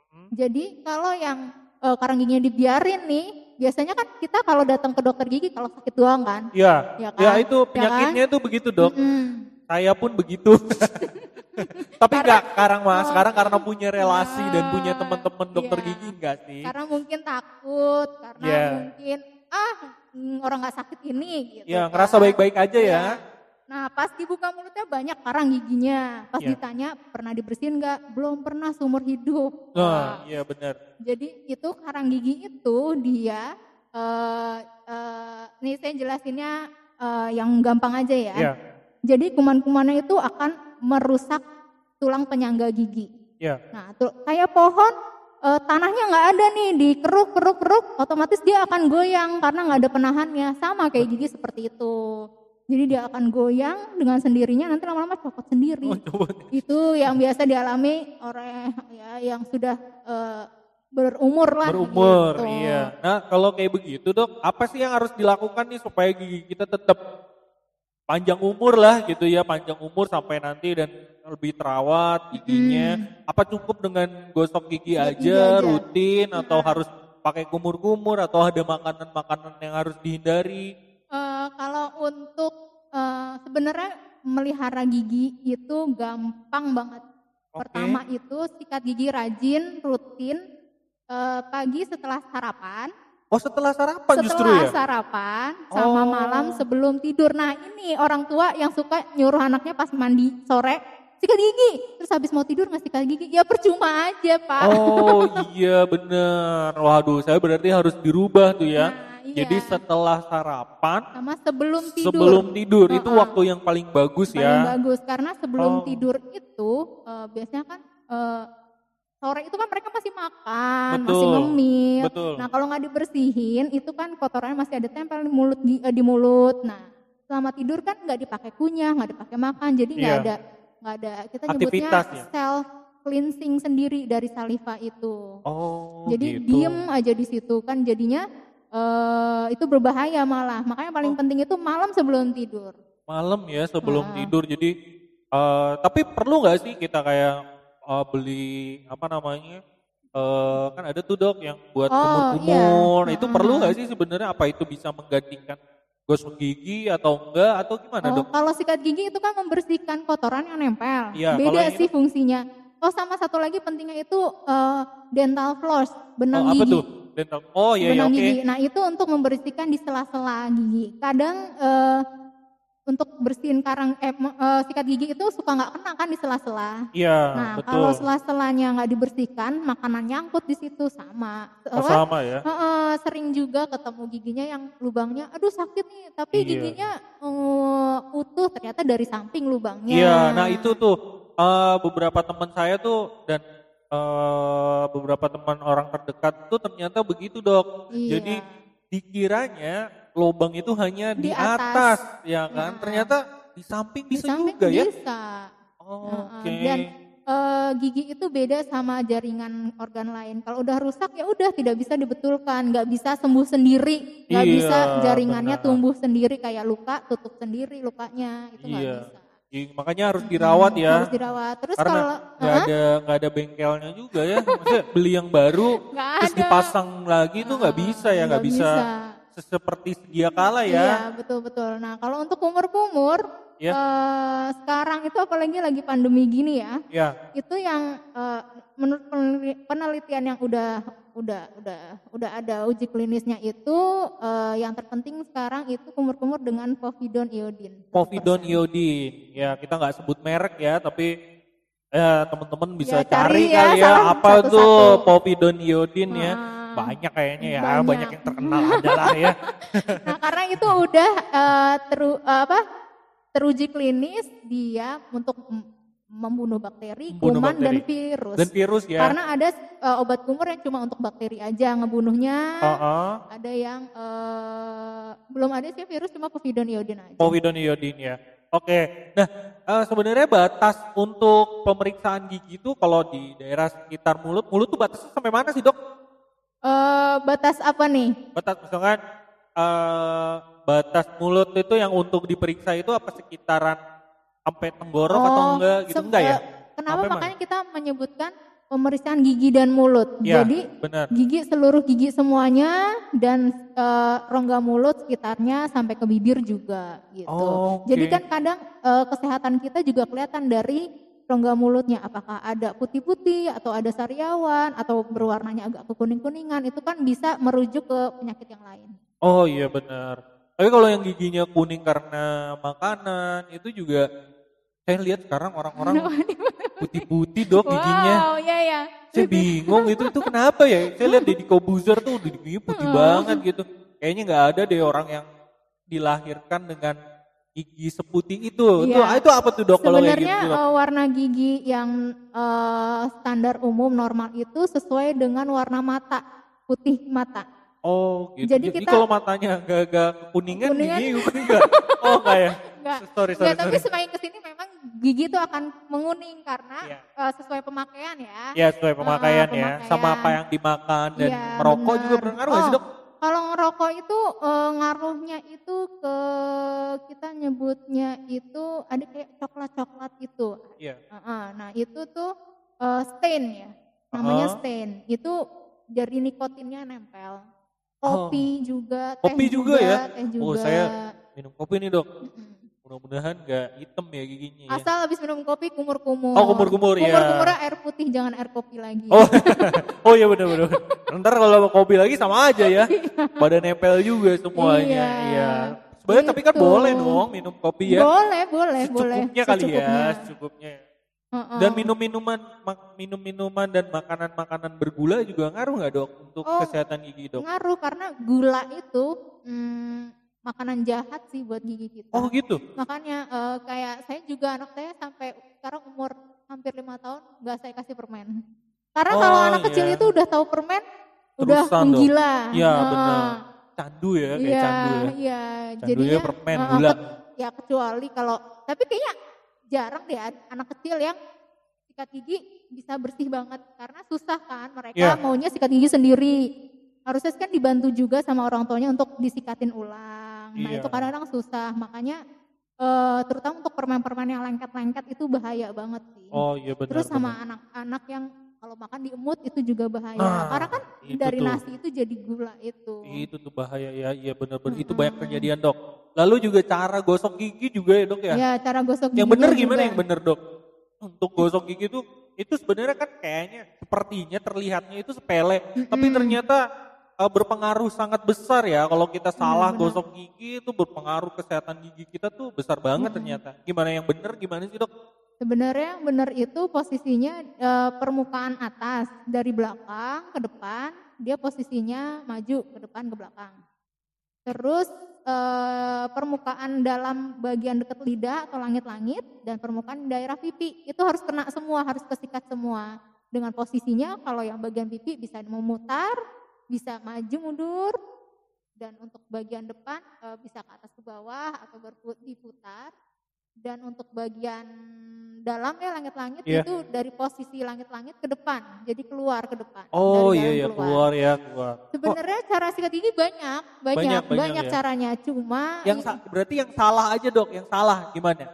Hmm. jadi kalau yang eh, karang giginya dibiarin nih biasanya kan kita kalau datang ke dokter gigi kalau sakit doang kan Ya, Ya ya, kan? itu Ya penyakitnya itu begitu dok. Mm-mm. Saya pun begitu. Tapi enggak sekarang mas, Oh. sekarang karena punya relasi dan punya Ya, teman-teman dokter iya. gigi enggak sih? karena mungkin takut karena Iya. mungkin ah mm, orang nggak sakit ini gitu Ya kan. ngerasa baik-baik aja ya. Iya. nah pas dibuka mulutnya banyak karang giginya pas Iya. ditanya pernah dibersihin nggak belum pernah seumur hidup Nah, iya benar. jadi itu karang gigi itu dia eh eh, nih saya jelasinnya eh, yang gampang aja ya Iya, jadi kuman-kumannya itu akan merusak tulang penyangga gigi iya. Nah, tuh kayak pohon eh, tanahnya nggak ada nih di keruk keruk keruk, otomatis dia akan goyang karena nggak ada penahannya. Sama kayak gigi seperti itu. Jadi dia akan goyang dengan sendirinya, nanti lama-lama copot sendiri. Oh. Itu yang biasa dialami oleh ya yang sudah eh, berumur lah. Berumur, gitu. iya. Nah, kalau kayak begitu dok, apa sih yang harus dilakukan nih supaya gigi kita tetap panjang umur lah gitu ya, panjang umur sampai nanti dan lebih terawat giginya. Apa cukup dengan gosok gigi Gosok aja, gigi aja. rutin atau harus pakai kumur-kumur atau ada makanan-makanan yang harus dihindari? Eh, kalau untuk eh, sebenarnya melihara gigi itu gampang banget. Oke. Pertama itu sikat gigi rajin, rutin, eh, pagi setelah sarapan, Oh setelah sarapan justru setelah ya? sarapan sama Oh. malam sebelum tidur. Nah ini orang tua yang suka nyuruh anaknya pas mandi sore sikat gigi, terus habis mau tidur nggak sikat gigi, ya percuma aja pak. Oh iya bener. Waduh saya berarti harus dirubah tuh ya. Nah, iya. Jadi setelah sarapan sama sebelum tidur. sebelum tidur itu Heeh. waktu yang paling bagus paling ya. bagus karena sebelum Oh. tidur itu eh, biasanya kan eh, sore itu kan mereka masih makan, Betul, masih ngemil. betul. Nah kalau nggak dibersihin itu kan kotorannya masih ada tempel di mulut gi- eh, di mulut. Nah selama tidur kan nggak dipakai kunyah, nggak dipakai makan, jadi nggak Iya. ada nggak ada kita nyebutnya ya? self cleansing sendiri dari saliva itu. Oh jadi gitu. diem aja di situ kan jadinya eh, itu berbahaya malah. Makanya paling Oh. penting itu malam sebelum tidur. Malam ya sebelum Heeh. tidur jadi eh, tapi perlu nggak sih kita kayak eh, beli apa namanya eh, kan ada tuh dok yang buat Oh, kumur-kumur iya. itu perlu nggak sih sebenarnya apa itu bisa menggantikan gosok gigi atau enggak atau gimana Oh, dok? kalau sikat gigi itu kan membersihkan kotoran yang nempel. Iya, Beda sih fungsinya. Oh, sama satu lagi pentingnya itu eh, dental floss, benang oh, apa gigi. tuh? Dental. Oh iya iya benang oke. gigi. Nah, itu untuk membersihkan di sela-sela gigi. Kadang eh, untuk bersihin karang eh, eh, sikat gigi itu suka nggak kena kan di sela-sela. Iya Nah, betul. kalau sela-selanya nggak dibersihkan, makanan nyangkut di situ sama. Oh, sama ya. Heeh, sering juga ketemu giginya yang lubangnya, aduh sakit nih, tapi Iya. giginya eh, utuh ternyata dari samping lubangnya. Iya, nah itu tuh eh, beberapa teman saya tuh dan eh, beberapa teman orang terdekat tuh ternyata begitu dok. Iya. Jadi dikiranya lubang itu hanya di, Di atas. atas. ya kan? Nah. Ternyata di samping Di bisa samping juga ya. bisa. Oh, Oke. Dan eh, gigi itu beda sama jaringan organ lain. Kalau udah rusak ya udah tidak bisa dibetulkan, nggak bisa sembuh sendiri, nggak Iya, bisa jaringannya benar. tumbuh sendiri kayak luka tutup sendiri lukanya itu nggak Iya. bisa. Jadi makanya harus dirawat Hmm, ya. Harus dirawat. Terus Karena kalau nggak Hah? ada nggak ada bengkelnya juga ya. Maksudnya beli yang baru terus dipasang lagi tuh nggak bisa ya, nggak bisa, seperti sedia kala ya. Iya betul betul. Nah kalau untuk kumur-kumur Ya. eh, sekarang itu apalagi lagi pandemi gini ya, Ya. itu yang eh, menurut peneli- penelitian yang udah udah udah udah ada uji klinisnya itu uh, yang terpenting sekarang itu kumur-kumur dengan povidone iodin. Povidone iodin. Ya, kita nggak sebut merek ya, tapi ya teman-teman bisa ya, cari, cari ya, kali ya apa satu, tuh povidone iodin ya. Banyak kayaknya ya, banyak, banyak yang terkenal adalah ya. nah, karena itu udah uh, teru, uh, apa? teruji klinis dia untuk membunuh bakteri, membunuh kuman bakteri. dan virus. Dan virus ya. Karena ada uh, obat kumur yang cuma untuk bakteri aja ngebunuhnya. Uh -uh. Ada yang uh, belum ada sih virus cuma povidone iodin aja. Povidone iodin ya. Oke. Nah, uh, sebenarnya batas untuk pemeriksaan gigi itu kalau di daerah sekitar mulut, mulut tuh batasnya sampai mana sih, Dok? Uh, batas apa nih? Batas misalkan uh, batas mulut itu yang untuk diperiksa itu apa sekitaran sampai tenggorok oh, atau enggak gitu enggak ya? Kenapa sampai makanya mana? kita menyebutkan pemeriksaan gigi dan mulut. Ya, Jadi benar. gigi seluruh gigi semuanya dan e, rongga mulut sekitarnya sampai ke bibir juga gitu. Oh, okay. Jadi kan kadang e, kesehatan kita juga kelihatan dari rongga mulutnya apakah ada putih-putih atau ada sariawan atau berwarnanya agak kekuning-kuningan itu kan bisa merujuk ke penyakit yang lain. Oh iya benar. Tapi kalau yang giginya kuning karena makanan itu juga saya lihat sekarang orang-orang putih-putih dok giginya. Wow, ya ya. Saya bingung itu itu kenapa ya? Saya lihat Deddy Kobuzer tuh giginya putih banget gitu. Kayaknya nggak ada deh orang yang dilahirkan dengan gigi seputih itu. Iya. Itu itu apa tuh dok kalau kayak gitu? Sebenarnya uh, warna gigi yang uh, standar umum normal itu sesuai dengan warna mata, putih mata. Oh gitu. Jadi, Jadi kita, kalau matanya agak-agak kuningan, kuningan gigi kuning enggak? Oh kayak. Enggak. Sorry, sorry, enggak, tapi semakin ke sini memang gigi itu akan menguning karena yeah. Iya. uh, sesuai pemakaian ya. Iya, sesuai pemakaian uh, ya. Pemakaian. Sama apa yang dimakan dan yeah, merokok bener. juga berpengaruh oh, sih, Dok? Kalau ngerokok itu uh, ngaruhnya itu ke kita nyebutnya itu ada kayak coklat-coklat itu. Iya. Yeah. Uh, uh, nah, itu tuh uh, stain ya. Namanya uh -huh. stain. Itu dari nikotinnya nempel. Kopi oh. juga, teh kopi juga, juga ya. Teh juga. Oh, saya minum kopi nih, Dok. Mm -hmm. Mudah-mudahan gak hitam ya giginya. Ya. Asal habis minum kopi kumur-kumur. Oh kumur-kumur ya. Kumur-kumur air putih jangan air kopi lagi. Oh, oh iya benar-benar. Ntar kalau kopi lagi sama aja ya. Pada nempel juga semuanya. Iya. iya. Sebenarnya gitu. tapi kan gitu. boleh dong minum kopi ya. Boleh, boleh, boleh. Secukupnya kali ya, secukupnya. Uh-uh. Dan minum-minuman, minum-minuman dan makanan-makanan bergula juga ngaruh nggak dok untuk oh, kesehatan gigi dok? Ngaruh karena gula itu hmm, makanan jahat sih buat gigi kita. Oh gitu. Makanya uh, kayak saya juga anak saya sampai sekarang umur hampir lima tahun nggak saya kasih permen. Karena oh, kalau anak iya. kecil itu udah tahu permen, Terusan udah menggila. Iya nah, benar. Candu ya kayak iya, candu ya. Iya, jadinya permen uh, gula. ya kecuali kalau tapi kayaknya jarang deh anak kecil yang sikat gigi bisa bersih banget karena susah kan mereka yeah. maunya sikat gigi sendiri harusnya kan dibantu juga sama orang tuanya untuk disikatin ulang. Nah iya. itu kadang-kadang susah, makanya uh, terutama untuk permen-permen yang lengket-lengket itu bahaya banget sih. Oh iya benar. Terus sama anak-anak yang kalau makan diemut itu juga bahaya. Nah, Karena kan dari tuh. nasi itu jadi gula itu. Itu tuh bahaya ya, iya benar-benar hmm. itu banyak kejadian dok. Lalu juga cara gosok gigi juga ya dok ya? Iya cara gosok gigi. Yang benar gimana yang benar dok? Untuk gosok gigi itu itu sebenarnya kan kayaknya sepertinya terlihatnya itu sepele, -hmm. tapi ternyata uh, berpengaruh sangat besar ya kalau kita iya, salah hmm, gosok gigi itu berpengaruh kesehatan gigi kita tuh besar banget hmm. ternyata. Gimana yang benar gimana sih dok? Sebenarnya yang benar itu posisinya uh, permukaan atas dari belakang ke depan dia posisinya maju ke depan ke belakang. Terus uh, permukaan dalam bagian dekat lidah atau langit-langit dan permukaan daerah pipi itu harus kena semua, harus kesikat semua. Dengan posisinya kalau yang bagian pipi bisa memutar, bisa maju mundur dan untuk bagian depan e, bisa ke atas ke bawah atau diputar dan untuk bagian dalam ya langit-langit yeah. itu dari posisi langit-langit ke depan jadi keluar ke depan oh iya iya keluar. keluar ya keluar sebenarnya oh. cara sikat gigi banyak banyak banyak, banyak, banyak ya. caranya cuma yang berarti yang salah aja dok yang salah gimana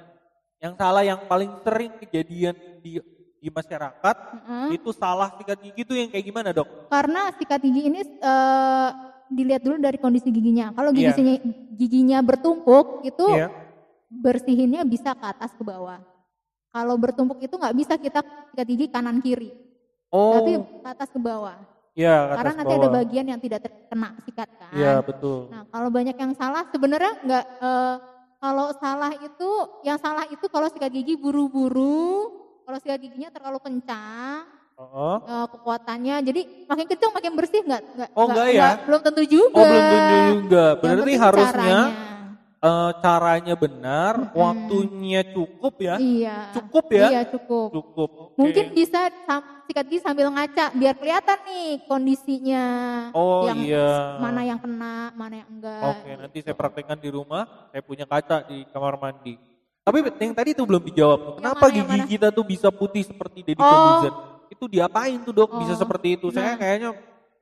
yang salah yang paling sering kejadian di di masyarakat mm-hmm. itu salah sikat gigi itu yang kayak gimana dok? Karena sikat gigi ini uh, dilihat dulu dari kondisi giginya. Kalau iya. giginya yeah. giginya bertumpuk itu yeah. bersihinnya bisa ke atas ke bawah. Kalau bertumpuk itu nggak bisa kita sikat gigi kanan kiri, oh. tapi ke atas ke bawah. Iya, ke Karena nanti ada bawah. bagian yang tidak terkena sikat kan. Iya, betul. Nah, kalau banyak yang salah sebenarnya nggak eh, kalau salah itu yang salah itu kalau sikat gigi buru-buru, kalau sikat giginya terlalu kencang, Heeh. eh, kekuatannya jadi makin kecil makin bersih nggak nggak Oh, nggak ya? belum tentu juga. Oh, belum tentu juga. Berarti harusnya caranya. eh, caranya benar, Mm-mm. waktunya cukup ya. Iya. Cukup ya? Iya cukup. Cukup. Oke. Mungkin bisa sikat gigi sambil ngaca biar kelihatan nih kondisinya. Oh yang iya. Mana yang kena, mana yang enggak. Oke, nanti saya praktekkan di rumah. Saya punya kaca di kamar mandi. Tapi yang tadi itu belum dijawab. Kenapa mana, gigi kita tuh bisa putih seperti Deddy Oh. Corbuzier? Itu diapain tuh dok? Bisa Oh. seperti itu? Saya Nah. kayaknya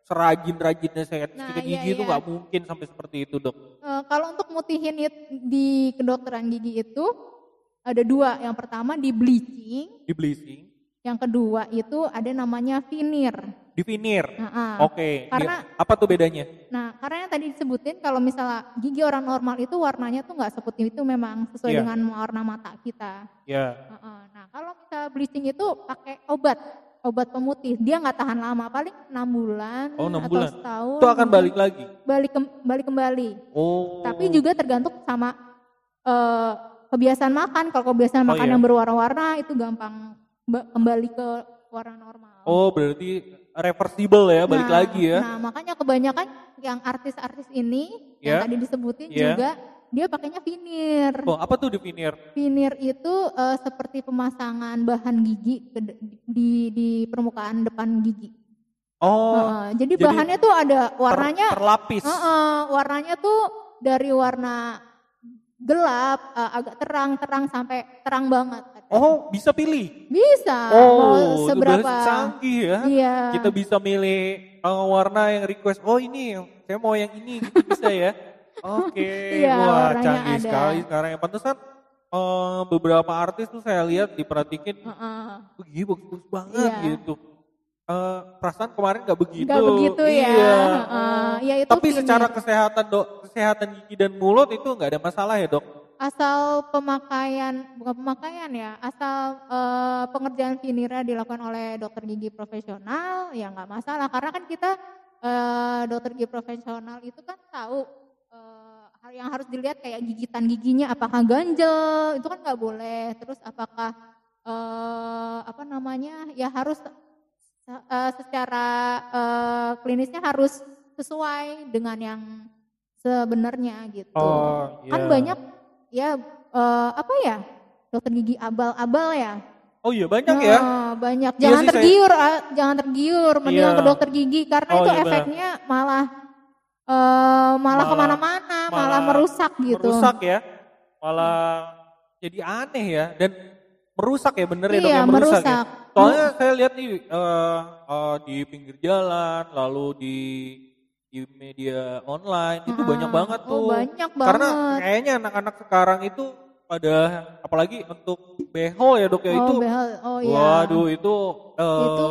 serajin-rajinnya saya Nah, sikat iya, gigi itu iya. nggak mungkin sampai seperti itu dok. Eh, kalau untuk mutihin di kedokteran gigi itu ada dua. Yang pertama di bleaching, Di bleaching, yang kedua itu ada namanya veneer. Di veneer. Nah, ah. Oke. Karena- Dia- apa tuh bedanya? Nah, karena yang tadi disebutin kalau misalnya gigi orang normal itu warnanya tuh nggak seputih itu memang sesuai Iya. dengan warna mata kita. Ya. Heeh. Nah, kalau misalnya bleaching itu pakai obat, obat pemutih, dia nggak tahan lama, paling enam bulan Oh, enam atau bulan. setahun. Itu akan balik lagi. balik kem- balik kembali. Oh. Tapi juga tergantung sama eh, kebiasaan makan. Kalau kebiasaan Oh, makan iya. yang berwarna-warna itu gampang ba- kembali ke warna normal. Oh berarti reversible ya, balik Nah, lagi ya? Nah, makanya kebanyakan yang artis-artis ini Ya. yang tadi disebutin Ya. juga dia pakainya veneer. Oh apa tuh di veneer? Veneer itu eh, seperti pemasangan bahan gigi ke di di permukaan depan gigi. Oh. Heeh, jadi, jadi bahannya tuh ada ter- warnanya terlapis. Heeh, warnanya tuh dari warna gelap eh, agak terang-terang sampai terang banget. Oh bisa pilih. Bisa. Oh, mau itu seberapa? berarti canggih ya. Iya. Kita bisa milih uh, warna yang request. Oh ini, saya mau yang ini, gitu bisa ya. Oke, Iya, wah canggih ada. sekali sekarang. Yang pantesan uh, beberapa artis tuh saya lihat diperhatikan, Heeh. "Wih, gini bagus-bagus banget Iya. gitu. Uh, perasaan kemarin nggak begitu. Nggak begitu ya. Iya. Heeh, ya itu Tapi secara kesehatan dok, kesehatan gigi dan mulut itu nggak ada masalah ya dok? Asal pemakaian bukan pemakaian ya, asal eh, pengerjaan veneernya dilakukan oleh dokter gigi profesional ya nggak masalah. Karena kan kita eh, dokter gigi profesional itu kan tahu hal yang harus dilihat kayak gigitan giginya apakah ganjel itu kan nggak boleh. Terus apakah eh, apa namanya ya harus eh, secara eh, klinisnya harus sesuai dengan yang sebenarnya gitu. Oh, kan iya. banyak ya eh, apa ya dokter gigi abal-abal ya Oh iya banyak ya. Nah, banyak Iya jangan sih, saya- tergiur ah, jangan tergiur mendingan Iya. ke dokter gigi karena Oh, itu iya efeknya malah eh, malah, Malah- ke mana-mana malah, malah merusak gitu Merusak ya. Malah jadi aneh ya dan merusak ya bener ya dok iya yang merusak, ya. merusak Soalnya saya lihat nih eh, eh, di pinggir jalan, lalu di di media online itu banyak banget oh tuh. banyak Karena banget kayaknya anak-anak sekarang itu pada apalagi untuk behel ya dok ya oh, itu. behel. oh ya Waduh itu eh, Itu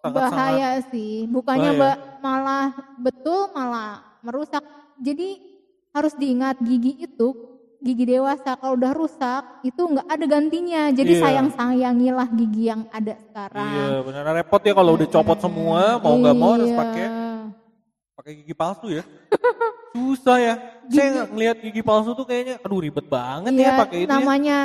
sangat-sangat bahaya sih bukannya bahaya. ba- malah betul malah merusak jadi harus diingat gigi itu gigi dewasa kalau udah rusak itu nggak ada gantinya jadi Iya. sayang sayangilah gigi yang ada sekarang Iya benar repot ya kalau udah copot semua mau nggak mau harus Iya. pakai pakai gigi palsu ya. Susah ya. Saya ngelihat gigi palsu tuh kayaknya aduh ribet banget Iya, ya pakai itu ya. namanya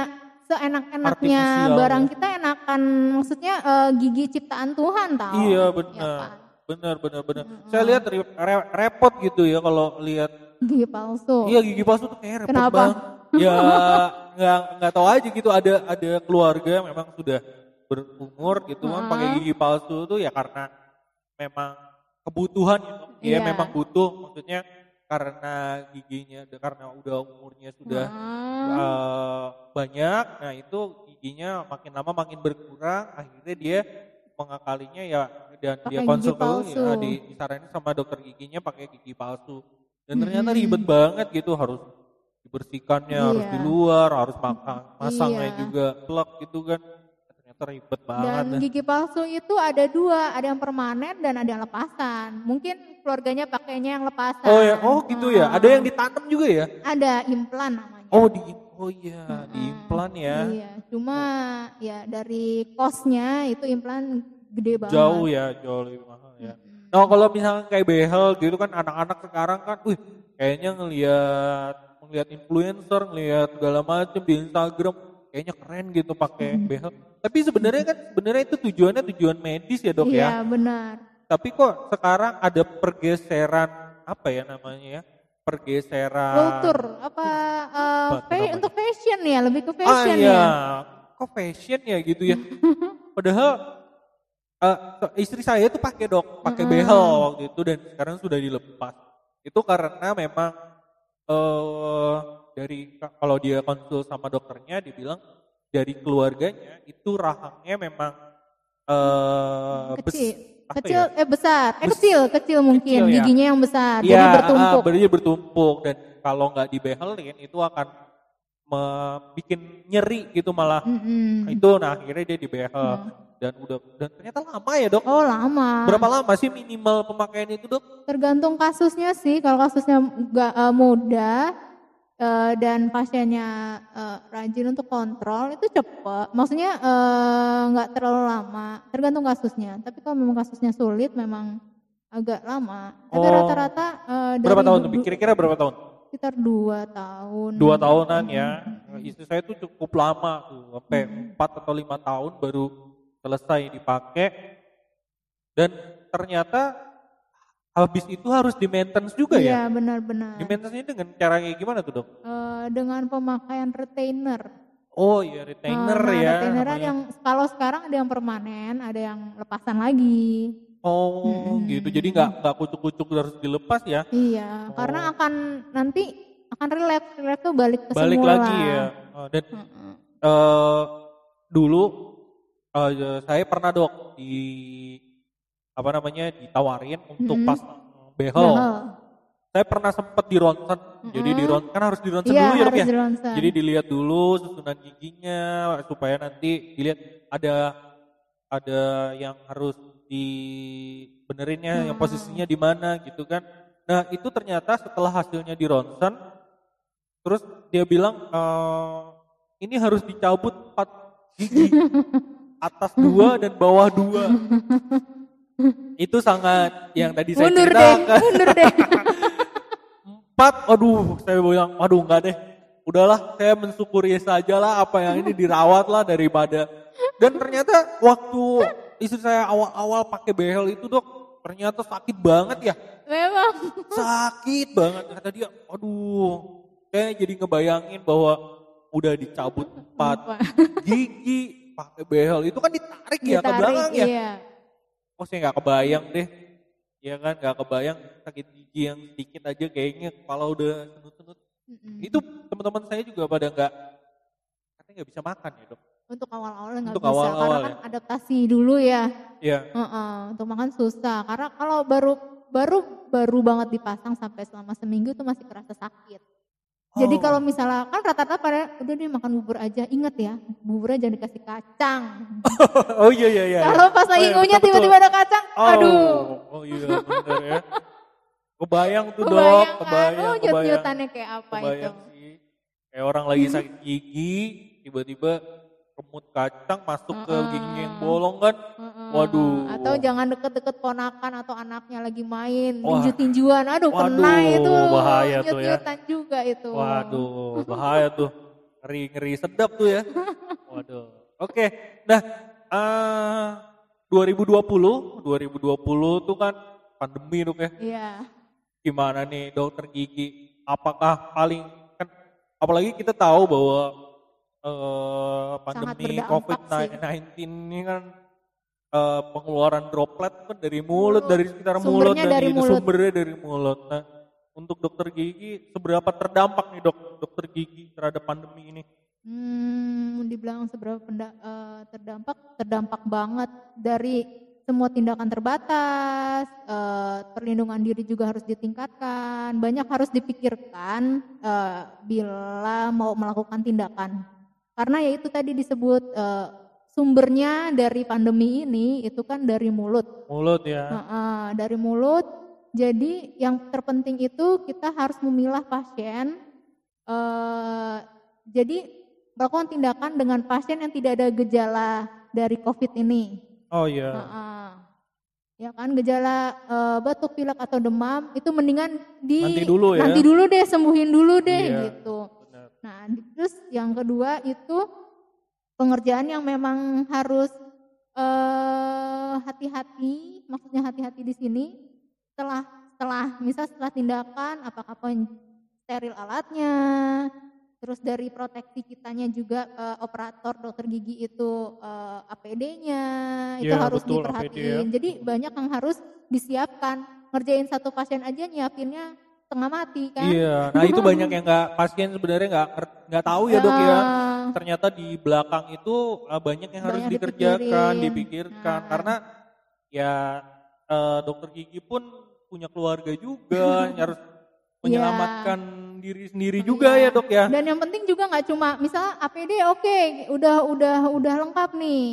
seenak-enaknya barang kita enakan maksudnya eh, gigi ciptaan Tuhan tahu Iya Ya benar. kan? Benar benar benar. Mm-mm. Saya lihat re- re- repot gitu ya kalau lihat gigi palsu iya gigi palsu tuh kayak repot Kenapa? banget. Ya nggak nggak tahu aja gitu ada ada keluarga memang sudah berumur gitu kan Heeh. pakai gigi palsu tuh ya karena memang kebutuhan gitu. Dia Iya. memang butuh maksudnya karena giginya karena udah umurnya sudah Heeh. eh, banyak, nah itu giginya makin lama makin berkurang, akhirnya dia mengakalinya ya dan dia Pakai gigi konsultasi palsu. ya, di, disaranin sama dokter giginya pakai gigi palsu. Dan ternyata Mm-mm. ribet banget gitu harus dibersihkannya harus Iya. di luar, harus masang masangnya Iya. juga plak gitu kan. Ribet banget. Dan gigi palsu itu ada dua, ada yang permanen dan ada yang lepasan. Mungkin keluarganya pakainya yang lepasan. Oh ya, oh gitu ya. Ada yang ditanam juga ya? ada implan namanya. Oh di oh iya, di Mm-mm. implan ya. Iya, cuma ya dari kosnya itu implan gede banget. Jauh ya, jauh lebih mahal ya. Mm-mm. Nah kalau misalnya kayak behel gitu kan anak-anak sekarang kan, wih kayaknya ngelihat ngelihat influencer, ngelihat segala macam di Instagram, kayaknya keren gitu pakai Hmm. behel. Tapi sebenarnya kan sebenarnya itu tujuannya tujuan medis ya dok Iya, ya. benar. Tapi kok sekarang ada pergeseran apa ya namanya ya? Pergeseran. Kultur apa eh, Apa untuk fashion ya, lebih ke Ah fashion iya, ya. kok fashion ya gitu ya. Padahal eh, istri saya tuh pakai dok, pakai behel waktu itu dan sekarang sudah dilepas. Itu karena memang eh dari kalau dia konsul sama dokternya, dia bilang dari keluarganya itu rahangnya memang eh bes- Kecil, apa kecil ya? eh besar, eh Bes- kecil, kecil mungkin, kecil ya. giginya yang besar, Iya, jadi bertumpuk. ah, berarti bertumpuk dan kalau nggak dibehelin itu akan bikin nyeri gitu malah. Mm-mm. Itu nah akhirnya dia dibehel Hmm. dan udah dan ternyata lama ya dok. Oh lama. Berapa lama sih minimal pemakaian itu dok? Tergantung kasusnya sih. Kalau kasusnya nggak eh, mudah eh, dan pasiennya eh, rajin untuk kontrol itu cepet. Maksudnya eh, nggak terlalu lama. Tergantung kasusnya. Tapi kalau memang kasusnya sulit, memang agak lama. Tapi Oh. rata-rata eh, dari Berapa tahun? Kira-kira berapa tahun? Sekitar dua tahun. Dua tahunan ya. Istri saya tuh cukup lama tuh, sampai empat atau lima tahun baru selesai dipakai. Dan ternyata habis itu harus di maintenance juga Iya ya. benar-benar. Di maintenance dengan cara kayak gimana tuh dok? Eh, dengan pemakaian retainer. Oh iya retainer Nah, ya. retaineran namanya. yang kalau sekarang ada yang permanen, ada yang lepasan lagi. Oh Mm-mm. gitu. Jadi nggak nggak kucuk-kucuk harus dilepas ya. Iya, Oh. karena akan nanti akan relapse, relapse tuh balik ke Balik semula. lagi ya. Oh, Dan Heeh. eh dulu eh, saya pernah dok di apa namanya ditawarin untuk Mm-mm. pasang behel. Behel. Saya pernah sempat di ronsen. Jadi di ronsen kan harus di ronsen Iya, dulu ya dok harus ya. Jadi dilihat dulu susunan giginya supaya nanti dilihat ada ada yang harus dibenerinnya yang Hmm. posisinya di mana gitu kan. Nah, itu ternyata setelah hasilnya di ronsen terus dia bilang "Eh, ini harus dicabut 4 gigi atas dua dan bawah dua. itu sangat yang tadi saya mundur deh, ceritakan. mundur deh. empat, aduh saya bilang, aduh enggak deh, udahlah saya mensyukuri saja lah apa yang ini dirawat lah daripada. Dan ternyata waktu istri saya awal-awal pakai behel itu dok ternyata sakit banget ya. Memang. sakit banget kata dia. Aduh saya jadi ngebayangin bahwa udah dicabut empat gigi pakai behel itu kan ditarik, ya ke Ditarik, belakang ya Iya. oh saya nggak kebayang deh ya kan nggak kebayang sakit gigi yang sedikit aja kayaknya kepala udah senut-senut Mm-mm. itu teman-teman saya juga pada nggak katanya nggak bisa makan ya dok Untuk awal-awal nggak Untuk bisa, awal-awal karena ya. kan adaptasi dulu ya. ya Heeh, untuk makan susah. Karena kalau baru baru baru banget dipasang sampai selama seminggu itu masih kerasa sakit. Jadi Oh. kalau misalnya kan rata-rata pada udah nih makan bubur aja, inget ya buburnya jangan dikasih kacang. oh iya iya iya Kalau pas lagi Oh, iya, ngunyah tiba-tiba ada kacang, oh, aduh. oh iya ya kebayang tuh dok Kebayang kan? kebayang Oh, nyut-nyutannya kayak apa itu. kebayang sih kayak orang lagi sakit gigi tiba-tiba remut kacang masuk ke gigi yang bolong kan. Waduh. Atau jangan deket-deket ponakan atau anaknya lagi main, tinju-tinjuan. Aduh, kena Waduh, itu. bahaya tuh ya. Juga itu. Waduh, bahaya tuh. Ngeri-ngeri sedap tuh ya. Waduh. Oke, nah eh 2020, 2020 tuh kan pandemi dok ya. Iya. Gimana nih dokter gigi? Apakah paling kan apalagi kita tahu bahwa eh pandemi berdampak COVID-19 ini kan eh, pengeluaran droplet kan dari mulut, dari sekitar mulut dan dari mulut. sumbernya dari mulut. Nah, untuk dokter gigi seberapa terdampak nih dok dokter gigi terhadap pandemi ini? Hmm, dibilang seberapa penda- eh, terdampak, terdampak banget dari semua tindakan terbatas, eh, perlindungan diri juga harus ditingkatkan, banyak harus dipikirkan eh, bila mau melakukan tindakan. Karena ya itu tadi disebut eh, sumbernya dari pandemi ini itu kan dari mulut. Mulut ya. Heeh, dari mulut. Jadi yang terpenting itu kita harus memilah pasien. eh jadi melakukan tindakan dengan pasien yang tidak ada gejala dari COVID ini. Oh iya. Heeh. ya kan gejala uh, batuk pilek atau demam itu mendingan di nanti dulu ya nanti dulu deh sembuhin dulu deh iya, gitu benar. nah terus yang kedua itu pengerjaan yang memang harus uh, hati-hati maksudnya hati-hati di sini setelah setelah misal setelah tindakan apakah steril alatnya terus dari proteksi kitanya juga uh, operator dokter gigi itu eh, APD-nya itu ya, harus betul, diperhatiin. ya. Jadi banyak yang harus disiapkan. Ngerjain satu pasien aja nyiapinnya tengah mati kan. Iya, nah itu banyak yang nggak pasien sebenarnya nggak nggak tahu ya dok ya. Ternyata di belakang itu uh, banyak yang harus dikerjakan, dipikirin. dipikirkan nah. karena ya uh, dokter gigi pun punya keluarga juga, harus menyelamatkan yeah. diri sendiri oh, juga yeah. ya dok ya. Dan yang penting juga nggak cuma misal APD oke okay, udah udah udah lengkap nih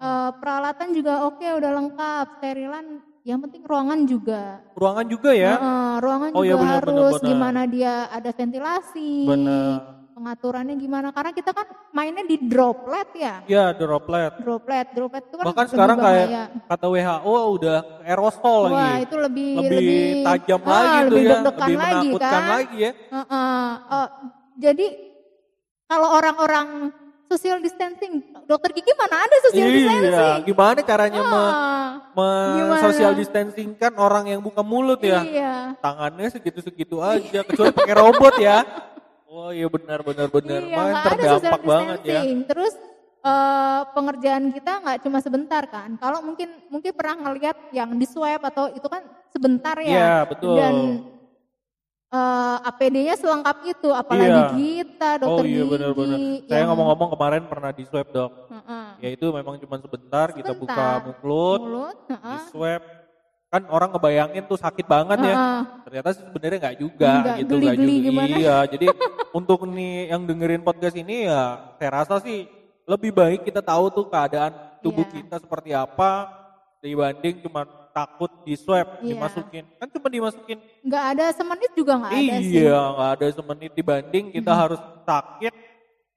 uh, peralatan juga oke okay, udah lengkap sterilan yang penting ruangan juga. Ruangan juga ya? Uh, ruangan oh, juga ya bener, harus bener, bener. gimana dia ada ventilasi. Benar pengaturannya gimana? Karena kita kan mainnya di droplet ya. Iya, droplet. Droplet, droplet itu kan Bahkan sekarang kayak kata WHO udah aerosol Wah, lagi. Wah, itu lebih lebih, lebih tajam ah, lagi lebih tuh ya, lebih menakutkan kan? lagi ya. Uh, uh, uh, jadi kalau orang-orang social distancing, dokter gigi mana ada social iya, distancing? gimana caranya uh, me, me social distancing kan orang yang buka mulut ya? Iya. Tangannya segitu-segitu aja, kecuali pakai robot ya. Oh iya benar benar benar. Iya, Main terdampak banget ya. Terus uh, pengerjaan kita nggak cuma sebentar kan. Kalau mungkin mungkin pernah ngelihat yang di swab atau itu kan sebentar ya. Iya betul. Dan uh, eh, APD-nya selengkap itu, apalagi iya. kita dokter oh, iya, gigi. Bener, bener. Saya ngomong-ngomong kemarin pernah di swab dok. Uh -uh. Ya itu memang cuma sebentar, sebentar. kita buka mulut, mulut uh -uh. di swab kan orang ngebayangin tuh sakit banget uh, ya. Ternyata sebenarnya nggak juga enggak, gitu, nggak juga. Gimana? Iya, jadi untuk nih yang dengerin podcast ini ya saya rasa sih lebih baik kita tahu tuh keadaan tubuh yeah. kita seperti apa dibanding cuma takut di swab yeah. dimasukin kan cuma dimasukin nggak ada semenit juga nggak ada iya nggak ada semenit dibanding kita harus sakit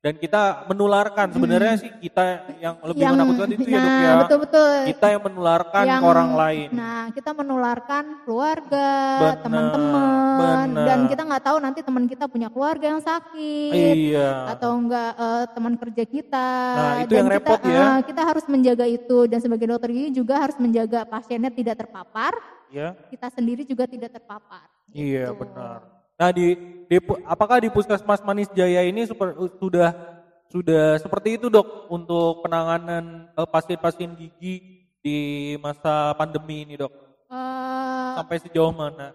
dan kita menularkan. Sebenarnya hmm. sih kita yang lebih yang, menakutkan itu ya, nah, ya. dok ya betul betul kita yang menularkan yang, ke orang lain. Nah kita menularkan keluarga teman-teman. Dan kita nggak tahu nanti teman kita punya keluarga yang sakit iya. atau enggak uh, teman kerja kita. Nah itu dan yang kita, repot ya. uh, kita harus menjaga itu. Dan sebagai dokter gigi juga harus menjaga pasiennya tidak terpapar. Ya. kita sendiri juga tidak terpapar. Iya gitu. benar Nah di, di apakah di Puskesmas Manis Jaya ini super, sudah sudah seperti itu dok untuk penanganan eh, pasien-pasien gigi di masa pandemi ini dok? Uh, Sampai sejauh mana?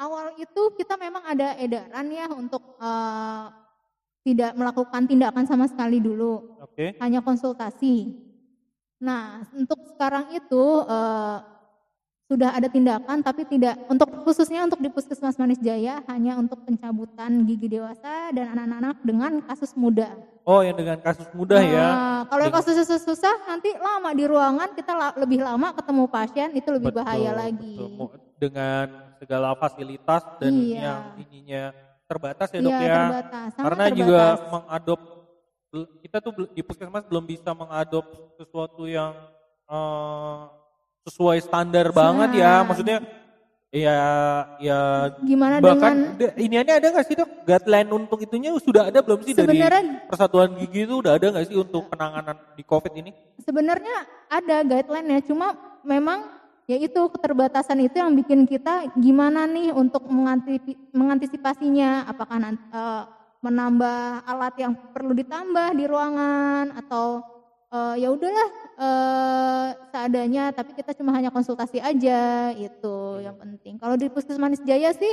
Awal itu kita memang ada edaran ya untuk uh, tidak melakukan tindakan sama sekali dulu, okay. hanya konsultasi. Nah untuk sekarang itu uh, sudah ada tindakan tapi tidak untuk khususnya untuk di Puskesmas Manis Jaya hanya untuk pencabutan gigi dewasa dan anak-anak dengan kasus muda. Oh, yang dengan kasus muda ya? nah, ya. Kalau yang kasus susah nanti lama di ruangan kita la lebih lama ketemu pasien itu lebih betul, bahaya lagi. Betul. Dengan segala fasilitas dan iya. yang ininya terbatas ya dok iya, ya. Terbatas, Karena terbatas. juga mengadop kita tuh di puskesmas belum bisa mengadop sesuatu yang uh, sesuai standar banget ya maksudnya ya ya gimana bahkan dengan ini ada nggak sih dok? Guideline untuk itunya sudah ada belum sih dari persatuan gigi itu udah ada nggak sih untuk penanganan di covid ini? Sebenarnya ada guideline ya cuma memang ya itu keterbatasan itu yang bikin kita gimana nih untuk mengantisipasinya? Apakah nanti, uh, menambah alat yang perlu ditambah di ruangan atau uh, ya udahlah uh, seadanya tapi kita cuma hanya konsultasi aja itu yang penting. Kalau di puskesmas Jaya sih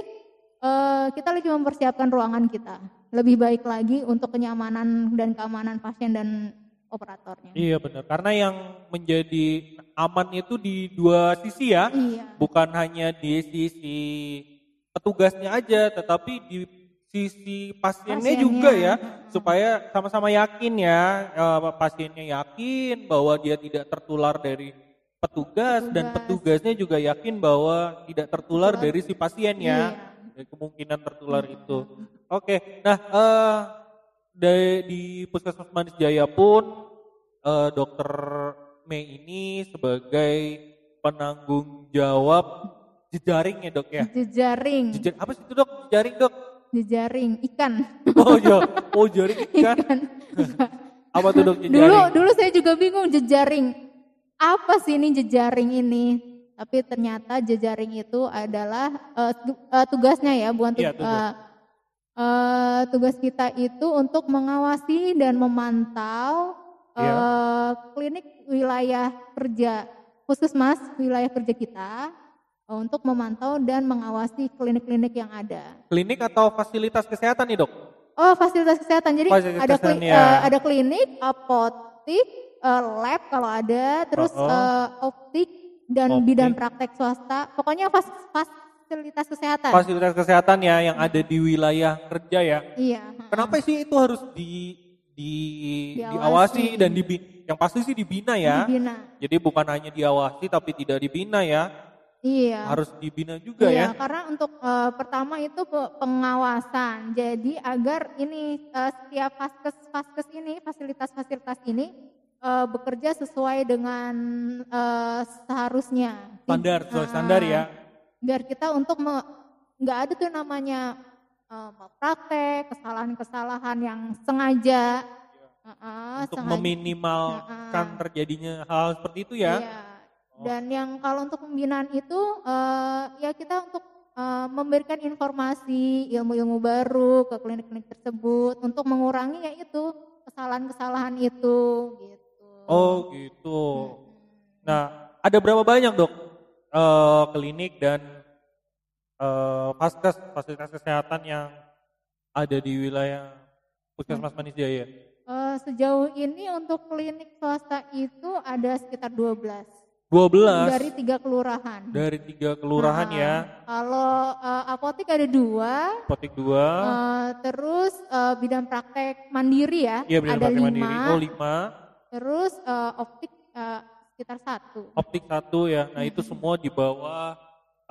uh, kita lagi mempersiapkan ruangan kita. Lebih baik lagi untuk kenyamanan dan keamanan pasien dan operatornya. Iya benar, karena yang menjadi aman itu di dua sisi ya, iya. bukan hanya di sisi petugasnya aja, tetapi di sisi pasiennya, pasiennya juga ya supaya sama-sama yakin ya eh, pasiennya yakin bahwa dia tidak tertular dari petugas Tugas. dan petugasnya juga yakin bahwa tidak tertular Tugas. dari si pasiennya iya. kemungkinan tertular hmm. itu oke okay. nah uh, dari di puskesmas Manis Jaya pun uh, dokter Mei ini sebagai penanggung jawab jejaring ya dok ya? Jejaring. Jejar, apa sih itu dok? Jejaring dok? Jejaring ikan. Oh iya, oh jaring ikan. ikan. apa tuh dok jejaring? Dulu dulu saya juga bingung jejaring. Apa sih ini jejaring ini? Tapi ternyata jejaring itu adalah uh, tugasnya ya, bukan iya, tugas. Uh, uh, tugas kita itu untuk mengawasi dan memantau uh, klinik wilayah kerja puskesmas wilayah kerja kita untuk memantau dan mengawasi klinik-klinik yang ada. Klinik atau fasilitas kesehatan nih dok? Oh fasilitas kesehatan, jadi fasilitas ada kesehatan, klinik, ya. uh, ada klinik, apotik, uh, lab kalau ada, terus oh, oh. Uh, optik dan optik. bidang praktek swasta, pokoknya fas, fasilitas kesehatan. Fasilitas kesehatan ya yang ada di wilayah kerja ya. Iya. Kenapa sih itu harus di di diawasi, diawasi dan di yang pasti sih dibina ya. Dibina. Jadi bukan hanya diawasi tapi tidak dibina ya. Iya. Harus dibina juga iya, ya. karena untuk uh, pertama itu pengawasan. Jadi agar ini uh, setiap faskes-faskes ini, fasilitas-fasilitas ini uh, bekerja sesuai dengan uh, seharusnya. Standar, sesuai standar ya. Biar kita untuk nggak ada tuh namanya uh, praktek, kesalahan-kesalahan yang sengaja uh, untuk sengaja, meminimalkan uh, terjadinya hal seperti itu ya. Iya. Oh. Dan yang kalau untuk pembinaan itu uh, ya kita untuk uh, memberikan informasi ilmu-ilmu baru ke klinik-klinik tersebut untuk mengurangi ya itu kesalahan-kesalahan itu gitu. Oh gitu. Hmm. Nah ada berapa banyak dok uh, klinik dan uh, faskes fasilitas kesehatan yang ada di wilayah Puskesmas Manis Jaya? Uh, sejauh ini untuk klinik swasta itu ada sekitar 12. 12 dari tiga kelurahan. Dari tiga kelurahan nah, ya. Kalau uh, apotik ada dua. Apotik dua. Uh, terus uh, bidang praktek mandiri ya. Iya, ada lima. Mandiri. Oh lima. Terus uh, optik uh, sekitar satu. Optik satu ya. Nah hmm. itu semua di bawah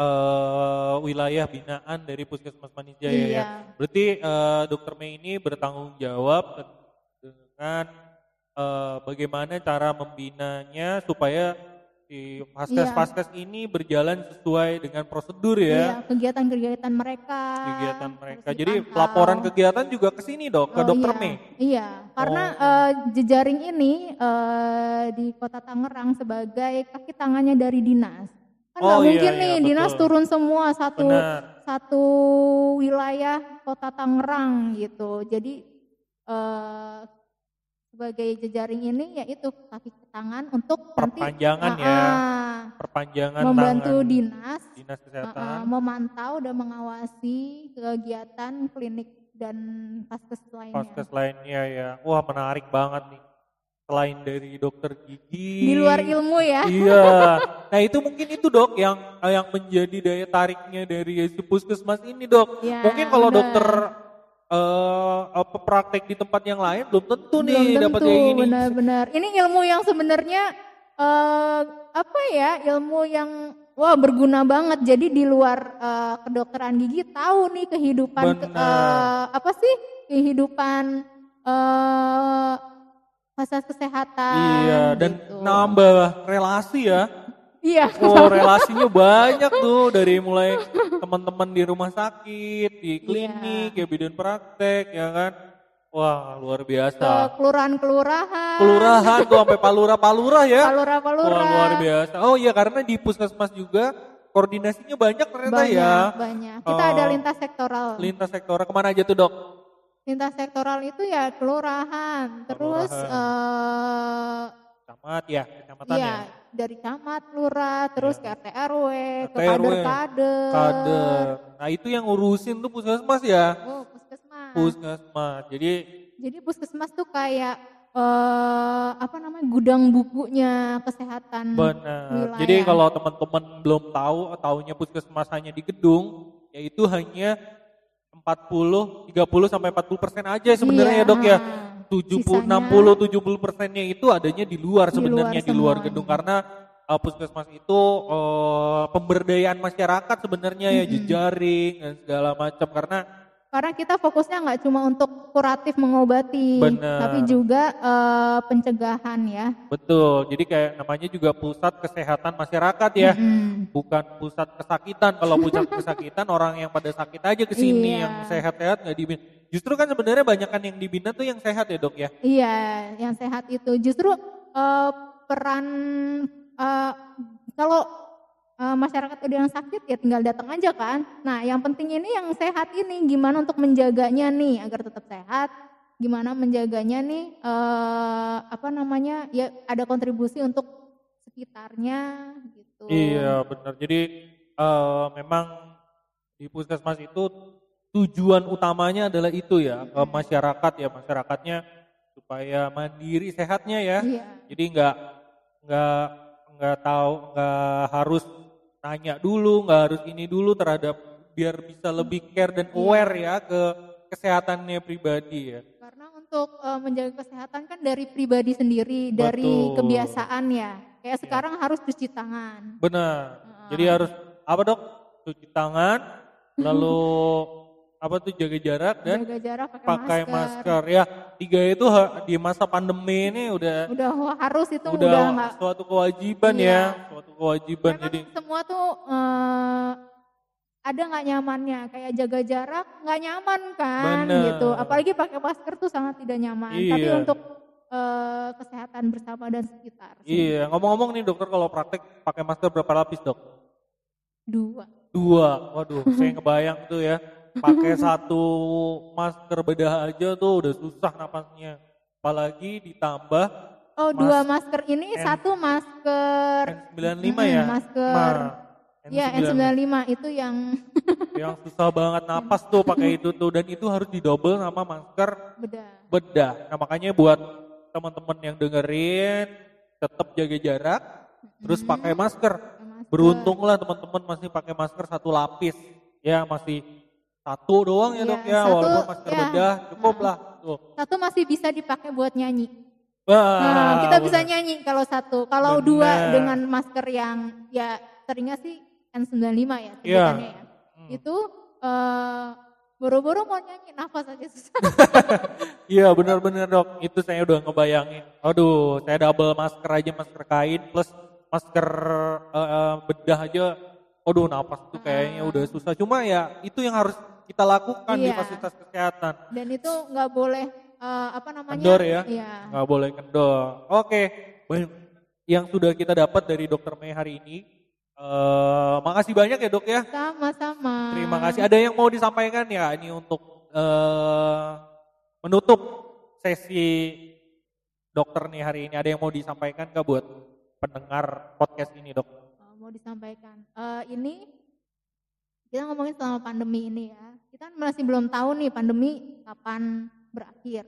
uh, wilayah binaan dari Puskesmas Manijaya ya. iya. ya. Berarti uh, Dokter Mei ini bertanggung jawab dengan uh, bagaimana cara membinanya supaya si faskes-faskes iya. ini berjalan sesuai dengan prosedur ya. Iya, kegiatan-kegiatan mereka. Kegiatan mereka. Jadi laporan kegiatan juga ke sini dok, ke oh, dokter iya. Mei. Iya, karena oh. uh, jejaring ini uh, di Kota Tangerang sebagai kaki tangannya dari dinas. Kan oh, iya, mungkin iya, nih betul. dinas turun semua satu Benar. satu wilayah Kota Tangerang gitu. Jadi uh, sebagai jejaring ini yaitu kaki tangan untuk perpanjangan nanti, ya. Uh, perpanjangan membantu tangan. dinas dinas kesehatan. uh, uh, memantau dan mengawasi kegiatan klinik dan paskes lainnya. Paskes lainnya ya. Wah, menarik banget nih. Selain dari dokter gigi. Di luar ilmu ya. Iya. Nah itu mungkin itu dok yang yang menjadi daya tariknya dari puskesmas ini dok. Ya, mungkin kalau dokter uh, praktek di tempat yang lain belum tentu belum nih dapat kayak gini benar-benar ini ilmu yang sebenarnya uh, apa ya ilmu yang wah berguna banget jadi di luar uh, kedokteran gigi tahu nih kehidupan uh, apa sih kehidupan uh, fasilitas kesehatan. Iya, dan gitu. nambah relasi ya. Iya. Oh, relasinya banyak tuh dari mulai teman-teman di rumah sakit, di iya. klinik, iya. ya bidan praktek, ya kan. Wah, luar biasa. kelurahan-kelurahan. Kelurahan tuh sampai palura-palura ya. Palura-palura. Wah, luar biasa. Oh iya, karena di puskesmas juga koordinasinya banyak ternyata banyak, ya. Banyak, Kita uh, ada oh. lintas sektoral. Lintas sektoral ke mana aja tuh dok? lintas sektoral itu ya kelurahan, terus. Uh, camat ya, kecamatan iya, ya. dari camat, lurah, terus ya. ke RT RW, ke kader-kader. Kader. Nah, itu yang urusin tuh puskesmas ya? Oh, puskesmas. Puskesmas. Jadi Jadi puskesmas tuh kayak uh, apa namanya gudang bukunya kesehatan. Benar. Jadi kalau teman-teman belum tahu, tahunya puskesmas hanya di gedung, yaitu hanya 40, 30 sampai 40 persen aja sebenarnya iya. ya dok ya. 70, Sisanya, 60, 70 persennya itu adanya di luar sebenarnya di, luar, gedung karena uh, puskesmas itu uh, pemberdayaan masyarakat sebenarnya mm -hmm. ya jejaring dan segala macam karena Karena kita fokusnya nggak cuma untuk kuratif mengobati, Bener. tapi juga uh, pencegahan ya. Betul. Jadi kayak namanya juga pusat kesehatan masyarakat ya. Mm-mm. Bukan pusat kesakitan. Kalau pusat kesakitan orang yang pada sakit aja ke sini Iya. yang sehat-sehat nggak dibina. Justru kan sebenarnya banyak kan yang dibina tuh yang sehat ya, Dok ya. Iya, yang sehat itu justru uh, peran uh, kalau uh, masyarakat ada yang sakit ya tinggal datang aja kan. Nah, yang penting ini yang sehat ini gimana untuk menjaganya nih agar tetap sehat. Gimana menjaganya nih uh, apa namanya ya ada kontribusi untuk sekitarnya gitu. Iya benar. Jadi eh, memang di puskesmas itu tujuan utamanya adalah itu ya ke masyarakat ya masyarakatnya supaya mandiri sehatnya ya. Iya. Jadi nggak nggak nggak tahu nggak harus nanya dulu nggak harus ini dulu terhadap biar bisa lebih care dan Iya. aware ya ke kesehatannya pribadi ya. Karena untuk uh, menjaga kesehatan kan dari pribadi sendiri, dari Betul. kebiasaan ya. Kayak sekarang harus cuci tangan. Benar. Heeh. Jadi harus apa dok? Cuci tangan, lalu apa tuh jaga jarak dan jaga jarak pakai, pakai masker. masker. Ya tiga itu di masa pandemi ini udah Udah harus itu udah, udah nggak. suatu kewajiban Iya. ya, suatu kewajiban. Karena Jadi semua tuh eh, ada nggak nyamannya, kayak jaga jarak nggak nyaman kan, Bener. gitu. Apalagi pakai masker tuh sangat tidak nyaman. Tapi Iya. untuk eh, kesehatan bersama dan sekitar. iya ngomong-ngomong nih dokter kalau praktek pakai masker berapa lapis dok? Dua. Dua. Waduh, saya ngebayang tuh ya. Pakai satu masker bedah aja tuh udah susah napasnya. Apalagi ditambah Oh Mas- dua masker ini N- satu masker. N95 Mm-mm, ya. Masker. Nah, Ya N95 itu yang yang susah banget napas tuh pakai itu tuh dan itu harus didobel sama masker bedah. bedah. Nah makanya buat teman-teman yang dengerin tetap jaga jarak, terus pakai masker. pakai masker. Beruntunglah teman-teman masih pakai masker satu lapis, ya masih satu doang ya Iya, dok ya, satu, walaupun masker ya. bedah cukup lah tuh. Satu masih bisa dipakai buat nyanyi. Wah, Nah, kita bisa bener. nyanyi kalau satu. Kalau Bener. dua dengan masker yang ya seringnya sih N95 ya sebutannya Iya. ya. Hmm. Itu eh boro-boro mau nyanyi nafas aja susah. Iya benar-benar dok, itu saya udah ngebayangin. Aduh, saya double masker aja, masker kain plus masker eh, eh, bedah aja. Aduh, napas tuh kayaknya Ah. udah susah. Cuma ya itu yang harus kita lakukan di Iya. fasilitas kesehatan. Dan itu nggak boleh eh, apa namanya? Kendor ya? Iya. Nggak boleh kendor. Oke, banyak yang sudah kita dapat dari Dokter Mei hari ini. Eh, makasih banyak ya dok ya. Sama-sama. Terima kasih. Ada yang mau disampaikan ya ini untuk eh, menutup sesi dokter nih hari ini. Ada yang mau disampaikan nggak buat pendengar podcast ini dok? Eh, mau disampaikan. Eh, ini kita ngomongin selama pandemi ini ya. Kita masih belum tahu nih pandemi kapan berakhir.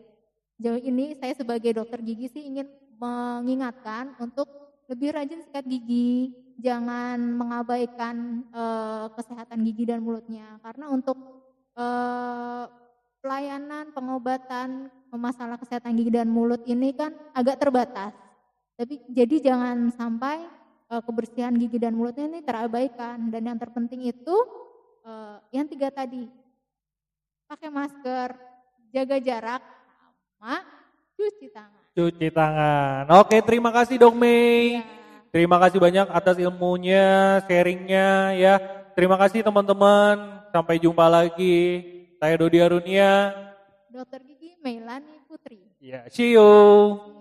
Jauh ini saya sebagai dokter gigi sih ingin mengingatkan untuk lebih rajin sikat gigi, jangan mengabaikan eh, kesehatan gigi dan mulutnya. Karena untuk eh, pelayanan pengobatan masalah kesehatan gigi dan mulut ini kan agak terbatas. Tapi jadi jangan sampai eh, kebersihan gigi dan mulutnya ini terabaikan dan yang terpenting itu eh, yang tiga tadi pakai masker, jaga jarak, sama cuci tangan. Cuci tangan. Oke, terima kasih dok Mei. Ya. Terima kasih banyak atas ilmunya, sharingnya ya. Terima kasih teman-teman. Sampai jumpa lagi. Saya Dodi Arunia. Dokter gigi Meilani Putri. Ya, see you.